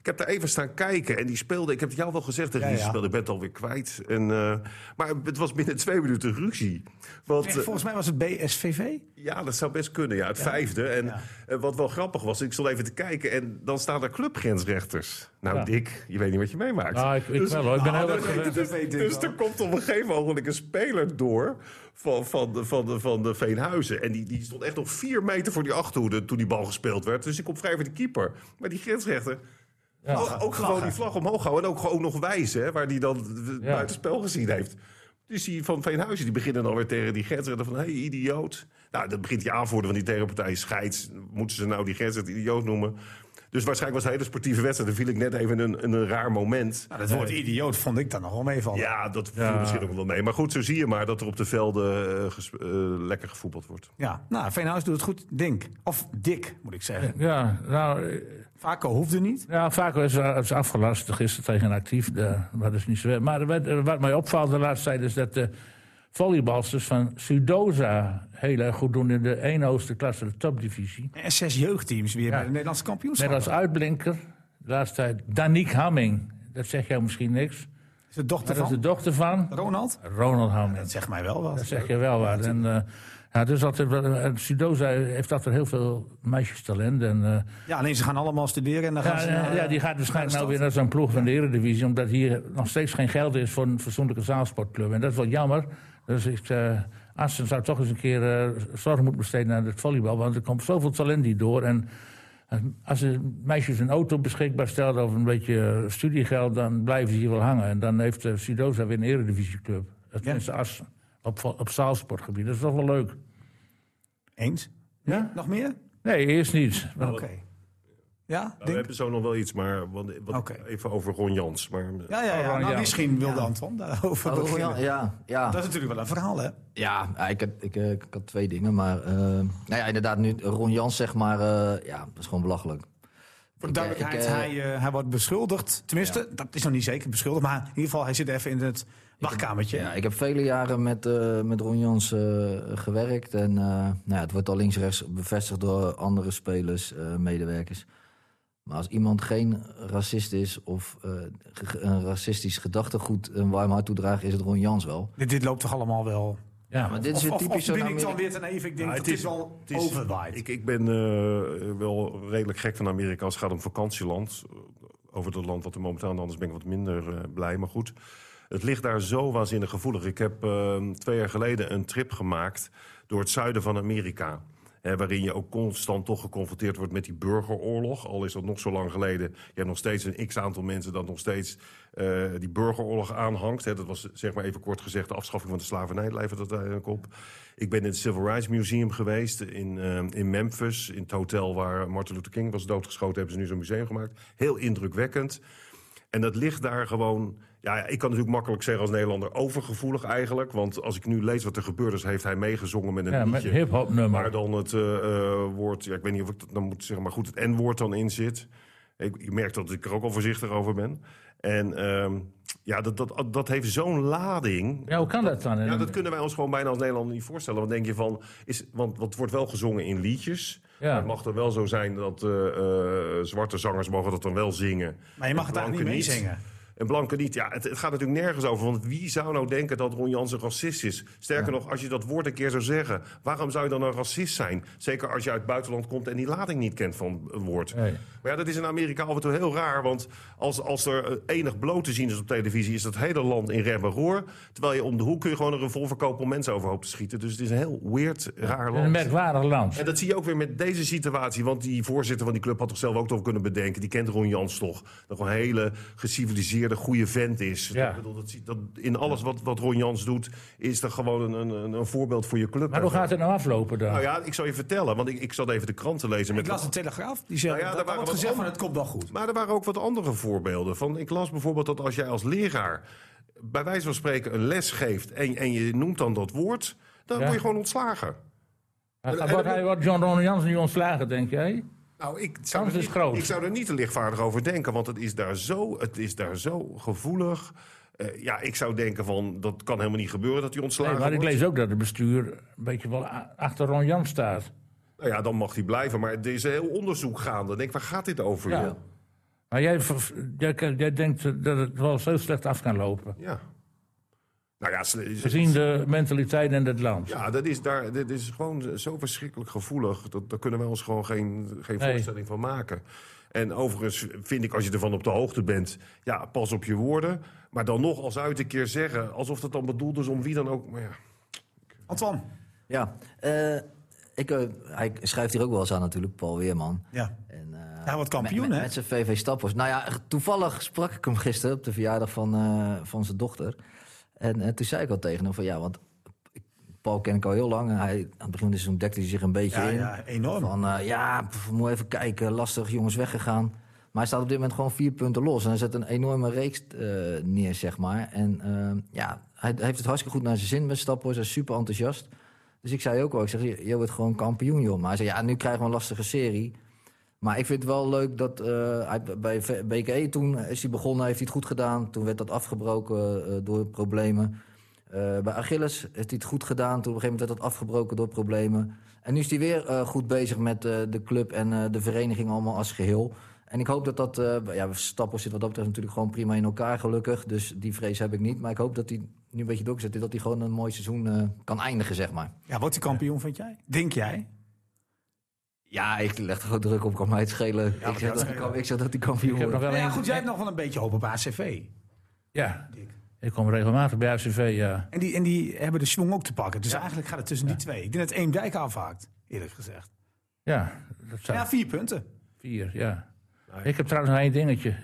Ik heb daar even staan kijken en die speelde. Ik heb het jou wel gezegd tegen Ja, die ja. speelde. Ik ben het alweer kwijt. En, eh, maar het was binnen twee minuten ruzie. Want, Echt, eh, volgens mij was het BSVV. ja, dat zou best kunnen. Ja, het vijfde. En Ja. eh, wat wel grappig was, ik stond even te kijken en dan staan er clubgrensrechters. Nou, Ja. Dick, je weet niet wat je meemaakt. Ah, ik, ik wel hoor, ik ben heel erg gewend. weet ik Dus wel. er komt op een gegeven ogenblik een speler door van, van, de, van, de, van de Veenhuizen. En die, die stond echt nog vier meter voor die achterhoede toen die bal gespeeld werd. Dus ik kom vrij voor de keeper. Maar die grensrechter... ook, ook gewoon die vlag omhoog houden en ook gewoon nog wijzen... Hè, waar die dan het Ja. buitenspel gezien heeft. Dus die van Veenhuizen die beginnen dan weer tegen die grensrechter van... hé, hey, idioot. Nou, dan begint die aanvoerder van die tegenpartij scheids. Moeten ze nou die grensrechter idioot noemen? Dus waarschijnlijk was het een hele sportieve wedstrijd. Dan viel ik net even in een, in een raar moment. Nou, dat woord idioot vond ik dan nog wel meevallen. Ja, dat viel Ja. misschien ook wel mee. Maar goed, zo zie je maar dat er op de velden eh, ges- eh, lekker gevoetbald wordt. Ja, nou, Veenhuis doet het goed, Dink. Of Dik, moet ik zeggen. Ja, nou, Vaco hoefde niet. ja, vaak is het afgelast gisteren tegen actief. Dat is niet zo. Maar wat, wat mij opvalt de laatste tijd is dat de volleybalsters van Sudoza heel erg goed doen in de één hoogste klasse, de topdivisie. En zes jeugdteams weer Ja. bij de Nederlandse kampioenschap. Net als uitblinker, de laatste tijd, Danique Hamming. Dat zegt jou misschien niks. Is de dochter Dat is de van dochter van Ronald? Ronald Hamming. Dat zegt mij wel wat. Dat zeg je wel wat. En, eh, ja, dus altijd, wel- en Sudoza heeft altijd heel veel meisjestalent. En, eh, Ja, alleen ze gaan allemaal studeren en dan gaan ja, ze ja, naar, ja, die gaat waarschijnlijk nou weer naar zo'n ploeg van de Eredivisie. Omdat hier nog steeds geen geld is voor een fatsoenlijke zaalsportclub. En dat is wel jammer. Dus ik, eh Assen zou toch eens een keer eh, zorg moeten besteden aan het volleybal. Want er komt zoveel talent niet door. En eh, als de meisjes een auto beschikbaar stellen of een beetje eh, studiegeld... dan blijven ze hier wel hangen. En dan heeft uh, Sudoza weer een Eredivisieclub. Dat is Assen. Op, op zaalsportgebied. Dat is toch wel leuk. Eens? Ja? Nog meer? Nee, eerst niet. Oké. Ja, Nou, we hebben zo nog wel iets, maar wat, wat- even over Ron Jans. Maar, Ja, ja, ja. Nou, misschien wilde Anton daarover Oh, beginnen. ja, ja, ja. Dat is natuurlijk wel een verhaal, hè? Ja, ik, had, ik, eh, ik had twee dingen. Maar eh, nou ja, inderdaad, nu Ron Jans, zeg maar, eh, ja, dat is gewoon belachelijk. Voor de duidelijkheid, ik, hij, hij wordt beschuldigd. Tenminste, dat is nog niet zeker beschuldigd. Maar in ieder geval, hij zit even in het wachtkamertje. Ja, ik heb vele jaren met, eh, met Ron Jans eh, gewerkt. En eh, nou ja, het wordt al links-rechts bevestigd door andere spelers, eh, medewerkers. Maar als iemand geen racist is of eh, een racistisch gedachtegoed een warm hart toedraagt, is het Ron Jans wel. Dit, dit loopt toch allemaal wel... Ja, Maar dit is Of, of, typisch of ben ik dan weer ten even? Ik denk Ja, dat het is- wel het is- overwaait. Ik, ik ben eh, wel redelijk gek van Amerika als het gaat om vakantieland. Over het land wat er momentaan, anders ben ik wat minder eh, blij. Maar goed, Het ligt daar zo waanzinnig gevoelig. Ik heb eh, twee jaar geleden een trip gemaakt door het zuiden van Amerika. Hè, waarin je ook constant toch geconfronteerd wordt met die burgeroorlog. Al is dat nog zo lang geleden. Je hebt nog steeds een x-aantal mensen dat nog steeds eh, die burgeroorlog aanhangt. Hè, dat was zeg maar even kort gezegd de afschaffing van de slavernij. Levert dat eigenlijk op. Ik ben in het Civil Rights Museum geweest in, eh, in Memphis. In het hotel waar Martin Luther King was doodgeschoten. Hebben ze nu zo'n museum gemaakt. Heel indrukwekkend. En dat ligt daar gewoon... Ja, ik kan natuurlijk makkelijk zeggen als Nederlander overgevoelig eigenlijk. Want als ik nu lees wat er gebeurd is, heeft hij meegezongen met een Ja, met liedje. hip-hop nummer. Waar dan het eh, eh, woord, ja, ik weet niet of ik dat dan moet zeggen, maar goed, het N-woord dan in zit. Ik, ik merk dat ik er ook al voorzichtig over ben. En ehm, ja, dat, dat, dat heeft zo'n lading. Ja, hoe kan dat dan? Ja, dat kunnen wij ons gewoon bijna als Nederlander niet voorstellen. Want denk je van, is, want, want het wordt wel gezongen in liedjes. Maar het mag er wel zo zijn dat eh, eh, zwarte zangers mogen dat dan wel zingen. Maar je mag het daar niet Blanken mee zingen. En Blanke niet. Ja, het, het gaat natuurlijk nergens over. Want wie zou nou denken dat Ron Jans een racist is? Sterker nog, als je dat woord een keer zou zeggen... waarom zou je dan een racist zijn? Zeker als je uit het buitenland komt en die lading niet kent van een woord. Nee. Maar ja, dat is in Amerika af en toe heel raar. Want als, als er eh, enig bloot te zien is op televisie... is dat hele land in rem en roer. Terwijl je om de hoek kun je gewoon een revolver kopen om mensen overhoop te schieten. Dus het is een heel weird, raar Een land. merkwaardig land. En dat zie je ook weer met deze situatie. Want die voorzitter van die club had toch zelf ook toch kunnen bedenken. Die kent Ron Jans toch. Dat gewoon een hele geciviliseerde, goede vent is. Ja. Ik bedoel, dat, dat, in alles wat, wat Ron Jans doet, is dat gewoon een, een, een voorbeeld voor je club. Maar hoe gaat het nou aflopen dan? Nou ja, ik zal je vertellen. Want ik, ik zat even de krant te lezen. Met Ik las de Telegraaf. Die zei, Nou ja, dat daar wat gezegd van het komt wel goed. maar er waren ook wat andere voorbeelden. Van, ik las bijvoorbeeld dat als jij als leraar bij wijze van spreken een les geeft en, en je noemt dan dat woord, dan Ja. word je gewoon ontslagen. Hij- wordt John Ron Jans nu ontslagen, denk jij? Nou, ik zou, Kans er is niet, groot. ik zou er niet te lichtvaardig over denken, want het is daar zo, het is daar zo gevoelig. Eh, ja, ik zou denken van, dat kan helemaal niet gebeuren dat hij ontslagen Nee, maar ik lees ook dat het bestuur een beetje wel achter Ron Jans staat. Nou ja, dan mag hij blijven, maar er is een heel onderzoek gaande. Dan denk ik, waar gaat dit over? Ja. joh? Maar jij, jij, jij denkt dat het wel zo slecht af kan lopen. Ja. Nou ja, Gezien de mentaliteit in het land. Ja, dat is, daar, dit is gewoon zo verschrikkelijk gevoelig. Dat, daar kunnen wij ons gewoon geen, geen Nee. voorstelling van maken. En overigens vind ik, als je ervan op de hoogte bent... ja, pas op je woorden. Maar dan nog als uit een keer zeggen... alsof dat dan bedoeld is om wie dan ook... Maar ja. Antoine. Ja, eh, ik, eh, hij schrijft hier ook wel eens aan natuurlijk, Paul Weerman. Ja. En, eh, Hij wordt kampioen, met, hè? Met zijn VV Stappers. Nou ja, toevallig sprak ik hem gisteren op de verjaardag van, eh, van zijn dochter. En, en toen zei ik al tegen hem van ja, want Paul ken ik al heel lang. En hij, aan het begin van het seizoen dekte hij zich een beetje Ja, in. ja, enorm. Van eh, ja, pff, moet even kijken, lastig, jongens weggegaan. Maar hij staat op dit moment gewoon vier punten los. En hij zet een enorme reeks eh, neer, zeg maar. En eh, ja, hij heeft het hartstikke goed naar zijn zin met Stappers. Hij is super enthousiast. Dus ik zei ook al, ik zeg, je je wordt gewoon kampioen, joh. Maar hij zei, ja, nu krijgen we een lastige serie. Maar ik vind het wel leuk dat eh, bij BKE toen is hij begonnen, heeft hij het goed gedaan. Toen werd dat afgebroken eh, door problemen. Eh, bij Achilles heeft hij het goed gedaan. Toen op een gegeven moment werd dat afgebroken door problemen. En nu is hij weer goed bezig met de club en de vereniging allemaal als geheel. En ik hoop dat dat... ja, Stappers zit wat dat betreft natuurlijk gewoon prima in elkaar gelukkig. Dus die vrees heb ik niet. Maar ik hoop dat hij nu een beetje doorgezet is. Dat hij gewoon een mooi seizoen kan eindigen, zeg maar. Ja, wordt hij kampioen, vind jij? Denk jij? Ja, ik leg er gewoon druk op. Kan mij het schelen. ik, dat zeg dat schelen. ik zeg dat hij kampioen Ik heb nog wordt. wel Nou ja, een- goed, jij hebt nog wel een beetje hoop op ACV. Ja, ik kom regelmatig bij ACV, ja. En die, en die hebben de schwung ook te pakken. Dus eigenlijk gaat het tussen die twee. Ik denk dat Eemdijk afhaakt, eerlijk gezegd. Ja, dat zijn Ja, vier punten. vier, ja. Ik heb trouwens nog één dingetje.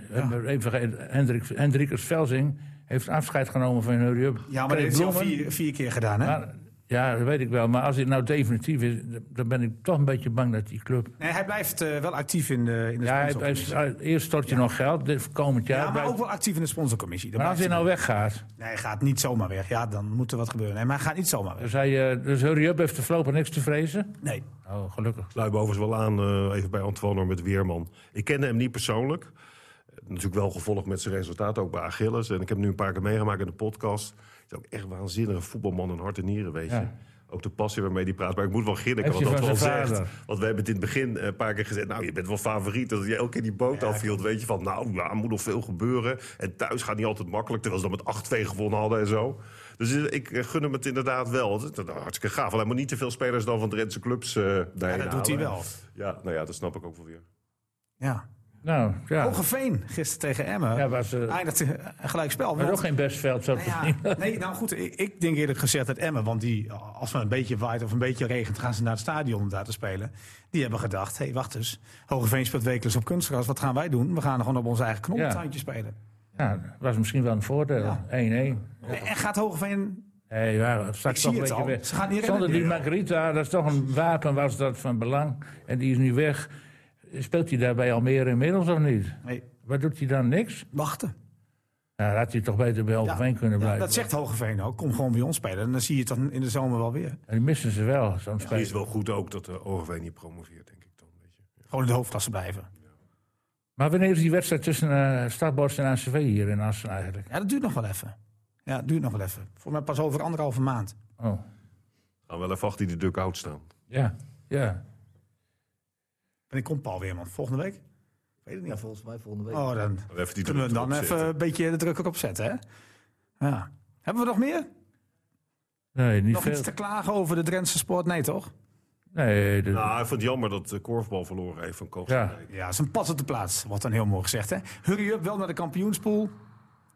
Even Hendrik, Hendrikus Velzing heeft afscheid genomen van Hurry Up. Ja, maar dat heeft hij al vier, vier keer gedaan, hè? Maar- ja, dat weet ik wel. Maar als dit nou definitief is, dan ben ik toch een beetje bang dat die club... Nee, hij blijft eh, wel actief in de, in de Ja, hij, sponsorcommissie. hij- eerst stort je nog geld, dit komend jaar. Ja, maar blijft- ook wel actief in de sponsorcommissie. Daar maar als hij nou hij. weggaat, Nee, hij gaat niet zomaar weg. Ja, dan moet er wat gebeuren. Nee, maar hij gaat niet zomaar weg. dus, hij, eh, dus Hurry Up heeft er voorlopig niks te vrezen. Nee. Oh, gelukkig. sluit me overigens wel aan, eh, even bij Antoine met Weerman. Ik kende hem niet persoonlijk. Eh, Natuurlijk wel gevolgd met zijn resultaten, ook bij Achilles. En ik heb hem nu een paar keer meegemaakt in de podcast. Hij is ook echt waanzinnige voetbalman en hart en nieren, weet je. Ja. Ook de passie waarmee hij praat. Maar ik moet wel grinniken wat dat wel zegt. vader. Want we hebben het in het begin eh, een paar keer gezegd... nou, je bent wel favoriet. Dat je elke keer die boot afviel. Weet je van, nou, ja, er moet nog veel gebeuren. En thuis gaat niet altijd makkelijk. Terwijl ze dan met 8-2 gewonnen hadden en zo. Dus eh, ik eh, gun hem het inderdaad wel. Het is hartstikke gaaf. Alleen moet niet te veel spelers dan van Drentse clubs eh daarheen Ja, dat doet hij wel. Ja, nou ja, dat snap ik ook wel weer. Ja. Nou, ja. Hogeveen, gisteren tegen Emmen. Ja, was, eh, Eindigt een gelijk spel. Maar Want- ook geen best veld. Zo Nou ja, nee, nou goed, ik, ik denk eerlijk gezegd dat Emmen, want die, als het een beetje waait of een beetje regent, gaan ze naar het stadion om daar te spelen. Die hebben gedacht, hé, hey, wacht eens, Hogeveen speelt wekelijks op kunstgras, wat gaan wij doen? We gaan gewoon op ons eigen knollentuintje spelen. Ja, was misschien wel een voordeel. 1-1. En gaat Hogeveen, Nee, ja, ik straks zie toch een het beetje al, weg. Zonder die. Margarita, dat is toch een wapen, was dat van belang. En die is nu weg. Speelt hij daarbij al meer inmiddels of niet? Nee, Wat doet hij dan? Niks? wachten. Nou, dan had hij toch beter bij Hogeveen kunnen Ja, blijven. dat zegt Hogeveen ook, kom gewoon bij ons spelen. En dan zie je het dan in de zomer wel weer. En die missen ze wel, zo'n Het is wel goed ook dat de OGW niet promoveert, denk ik dan. Weet je. Gewoon in de hoofdklasse blijven. Maar wanneer is die wedstrijd tussen eh Stadborst en ACV hier in Assen eigenlijk? Ja, dat duurt nog wel even. Ja, dat duurt nog wel even. Voor mij pas over anderhalve maand. Oh, Gaan wel even achter die duck-out staan. ja, ja. En ik kom Paul Weerman volgende week. Ik weet het niet. Ja, volgens mij volgende week. Oh, dan Even die kunnen we dan even zetten. een beetje de druk erop zetten, hè? Ja. Hebben we nog meer? Nee, niet Nog veel. iets te klagen over de Drentse sport? Nee, toch? Nee, de- Nou, ik vond het jammer dat de korfbal verloren heeft van Ja. Koogsterdijk. Ja, is een pas op de plaats. Wordt dan heel mooi gezegd, hè? Hurry up, wel naar de kampioenspool.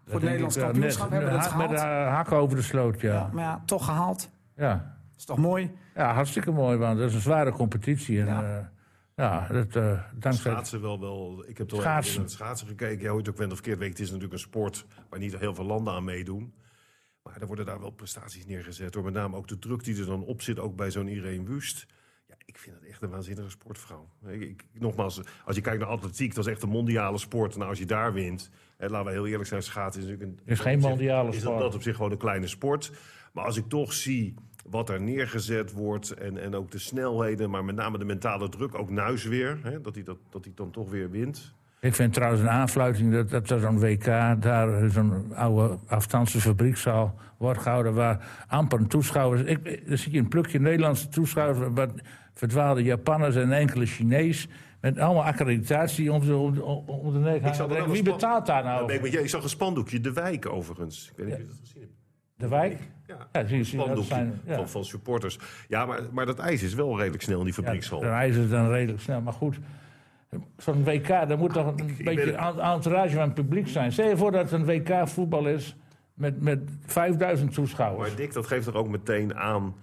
Voor het Nederlands Ja, kampioenschap net- hebben we het ha- Met gehaald. de hakken over de sloot, Ja, ja. maar ja, toch gehaald. Ja, Is toch mooi? ja hartstikke mooi, want dat is een zware competitie. En, Ja. Ja, dat, dankzij... Schaatsen wel wel. Ik heb toch Schaatsen. naar het schaatsen gekeken. Ja, hoe je het ook bent of verkeerd weet. Het is natuurlijk een sport waar niet heel veel landen aan meedoen. Maar er worden daar wel prestaties neergezet. Door met name ook de druk die er dan op zit. Ook bij zo'n Irene Wust. Ja, ik vind het echt een waanzinnige sportvrouw. Ik, ik- nogmaals, als je kijkt naar atletiek, dat is echt een mondiale sport. Nou, als je daar wint, hè, laten we heel eerlijk zijn, schaatsen is natuurlijk een... Is geen mondiale is dat, sport. dat op zich gewoon een kleine sport. Maar als ik toch zie wat er neergezet wordt en, en ook de snelheden, maar met name de mentale druk, ook Nuis weer, hè, dat hij dat, dat hij dan toch weer wint. Ik vind trouwens een aanfluiting dat, dat er zo'n WK, daar zo'n oude afstandse fabriekzaal wordt gehouden, waar amper toeschouwers. Ik, dan zie je een plukje Nederlandse toeschouwers, wat verdwaalde Japanners en enkele Chinees. Met allemaal accreditatie om, de- om, de- nek. zag wel Wie betaalt daar nou? ik, met je. ik zag een spandoekje, De Wijk overigens. Ik weet niet of je dat gezien hebt. De wijk? Ja, Ja, zie dat zijn. Ja. van, van supporters. Ja, maar, maar dat ijs is wel redelijk snel in die Ja, fabriekshal. dan reizen ze dan redelijk snel. Maar goed, zo'n WK, daar moet toch een beetje ben- een entourage van het publiek zijn. Stel je voor dat het een WK voetbal is met, met 5000 toeschouwers. Maar Dick, dat geeft er ook meteen aan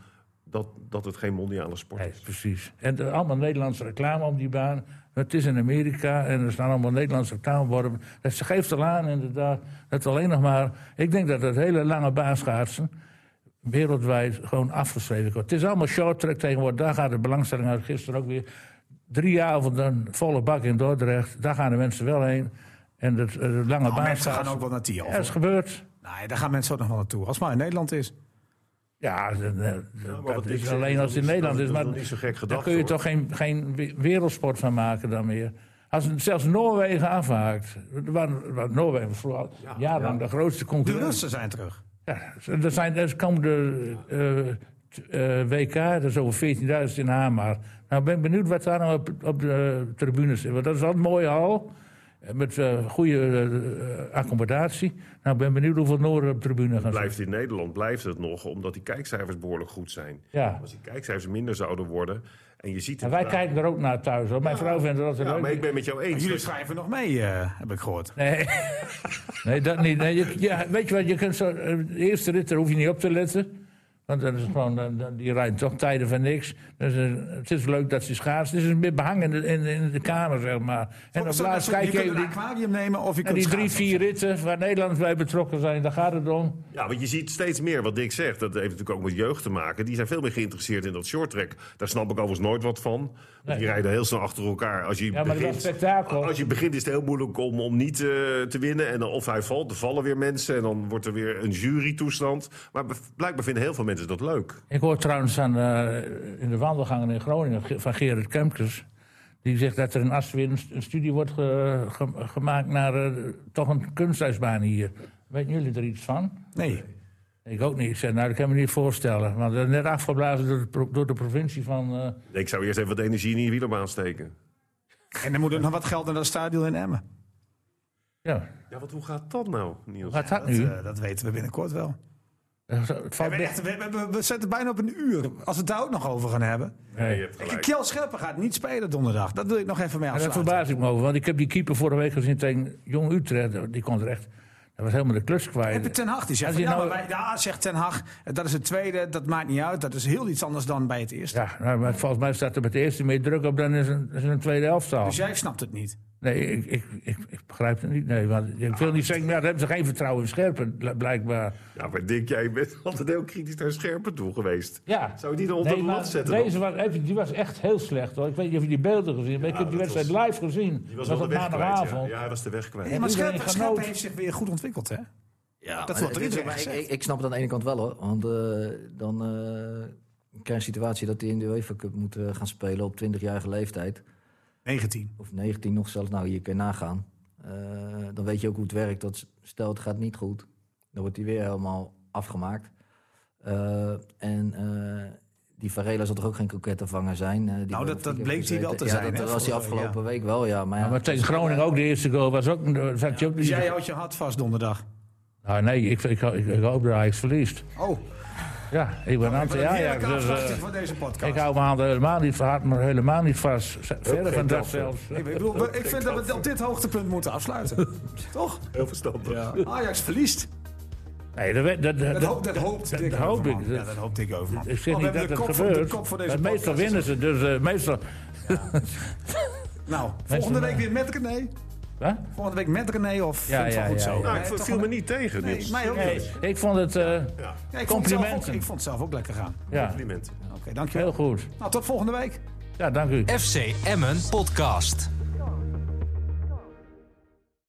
dat, dat het geen mondiale sport Nee, is. precies. En er allemaal Nederlandse reclame op die baan. Het is in Amerika en er staan allemaal Nederlandse reclameborden. Dat geeft al aan, inderdaad, dat alleen nog maar... Ik denk dat het hele lange baanschaatsen wereldwijd gewoon afgeschreven wordt. Het is allemaal short track tegenwoordig. Daar gaat de belangstelling uit. Gisteren ook weer drie avonden, volle bak in Dordrecht. Daar gaan de mensen wel heen. En het, het lange Oh, mensen baanschaatsen... gaan ook wel naar Tiel. Ja, dat is gebeurd. Nee, daar gaan mensen ook nog wel naartoe. Als het maar in Nederland is. Ja, dat, is alleen als het in is- Nederland dat is. Maar niet zo gek daar kun je hoor. toch geen, geen we- wereldsport van maken dan meer. Als het zelfs Noorwegen afhaakt. Noorwegen was vroeger al jarenlang de grootste De concurrent. Russen zijn terug. Ja, er zijn er komen de eh, eh, WK, dat is over 14.000 in Hamar. Nou ben ik benieuwd wat daar nou op, op de tribunes zit. Want dat is wel een mooie hal. eh, Met goede accommodatie. Nou, ik ben benieuwd hoeveel Noorden op de tribune gaan zitten. Blijft in Nederland blijft het nog, omdat die kijkcijfers behoorlijk goed zijn. Ja. Als die kijkcijfers minder zouden worden en je ziet... En wij kijken er ook naar thuis. Hoor. Mijn vrouw vindt dat Ja, leuk. maar ik ben met jou eens. Jullie dat- schrijven nog mee, eh, heb ik gehoord. Nee. nee, dat niet. Nee, je, ja, weet je wat, je kunt zo, eh, de eerste rit, daar hoef je niet op te letten. Want dat is gewoon, dan- die rijden toch tijden van niks. Dus, eh, het is leuk dat ze schaatsen. Het is een beetje behang in de, in, in de kamer, zeg maar. En op Zo- laatst kijk je even die, aquarium nemen of je en kunt die drie, vier ritten waar Nederland bij betrokken zijn. Daar gaat het om. Ja, want je ziet steeds meer wat Dick zegt. Dat heeft natuurlijk ook met jeugd te maken. Die zijn veel meer geïnteresseerd in dat shorttrack. Daar snap ik overigens nooit wat van. Want die Nee. rijden heel snel achter elkaar. Als je Ja, maar dat begint, is spektakel. Als je begint is het heel moeilijk om, om niet eh, te winnen. En dan, of hij valt, er vallen weer mensen. En dan wordt er weer een jurytoestand. Maar blijkbaar vinden heel veel mensen dat leuk. Ik hoor trouwens aan, eh, in de wandelgangen in Groningen Ge- van Gerard Kemkes. Die zegt dat er in Assen weer een, st- een studie wordt ge- ge- gemaakt naar eh, toch een kunsthuisbaan hier. Weten jullie er iets van? Nee. Ik ook niet. Ik zei, nou, dat kan me niet voorstellen. Want dat is net afgeblazen door de, door de provincie van... eh, Ik zou eerst even wat energie in die wielerbaan steken. En dan moet er nog wat geld naar dat stadion in Emmen. ja, Ja, wat hoe gaat dat nou, Niels? hoe gaat dat Dat, nu? dat weten we binnenkort wel. Het We, echt, we, we, we zitten bijna op een uur. Als we het daar ook nog over gaan hebben. Nee, je hebt gelijk. Kjell Scherpen gaat niet spelen donderdag. Dat wil ik nog even mee En daar afsluiten. verbaas ik me over. Want ik heb die keeper vorige week gezien tegen Jong Utrecht. Die kon er echt... Dat was helemaal de klus kwijt. Heb je Ten Hag die zegt, Als van, je ja, nou- maar wij- ja, zegt Ten Hag, dat is het tweede, dat maakt niet uit. Dat is heel iets anders dan bij het eerste. Ja, nou, maar volgens mij staat er met de eerste meer druk op dan is een, is een tweede elftal. Dus jij snapt het niet. Nee, ik, ik, ik, ik begrijp het niet. Nee, want ik wil niet zeggen, ja, daar hebben ze geen vertrouwen in Scherpen, bl- blijkbaar. Ja, maar Dick, jij bent altijd heel kritisch naar Scherpen toe geweest. Ja. Zou je die dan onder Nee, de maar lat zetten? dan? Deze was, even, die was echt heel slecht hoor. Ik weet niet of je die beelden gezien hebt. maar ik heb die wedstrijd live gezien. Die was dat wel was de op weg kwijt. Ja. maandagavond. ja, hij was de weg kwijt. Nee, maar Scherpen, heeft zich weer goed ontwikkeld, hè? Ja, Dat maar wordt er het is- iedereen maar ik, ik, snap het aan de ene kant wel hoor. Want eh, dan eh, krijg je een situatie dat hij in de UEFA Cup moet eh, gaan spelen op 20-jarige leeftijd. 19. Of 19 nog zelfs. Nou, hier kun je nagaan. Eh, dan weet je ook hoe het werkt. Dat stel het gaat niet goed. Dan wordt hij weer helemaal afgemaakt. Eh, en eh, die Varela zal toch ook geen krokettenvanger zijn? eh, die Nou, dat- dat bleek hij wel te Ja, zijn, dat hè, was hij afgelopen week wel, ja. Maar, ja, Maar tegen Groningen ook, de eerste goal was ook... Dus jij houdt je hart vast donderdag. Ah, nee, ik, ik, ik, ik hoop dat Ajax verliest. Oh, Ja, ik ben ik ben anti-Ajax. Dus, eh, van deze podcast. ik hou mijn handen helemaal niet hard, maar helemaal niet vast. Verder van dat zelfs. Ik, bedoel, ik vind dat we op dit hoogtepunt moeten afsluiten. Toch? Heel verstandig. Ajax verliest. Nee, dat, dat, dat, Dat, hoop, dat hoopt dat Dick hoop ik. Ja, dat hoopt Dick Overman. Ik zeg Oh, niet dat het de kop voor- de gebeurt. kop voor deze maar meestal winnen ze, dus eh, meestal... Nou, volgende week weer met René. Huh? Volgende week met René of Ja, vind je het wel ja, goed ja, zo? ja. Nou, Nee, ik viel me niet tegen. Nee, Niels. mij ook Nee, niet. ik vond het... eh, Ja, Ja, ik, vond het zelf ook, Complimenten. ik vond het zelf ook lekker gaan. ja, complimenten. Oké, dankjewel. heel goed. Nou, tot volgende week. Ja, dank u. FC Emmen Podcast.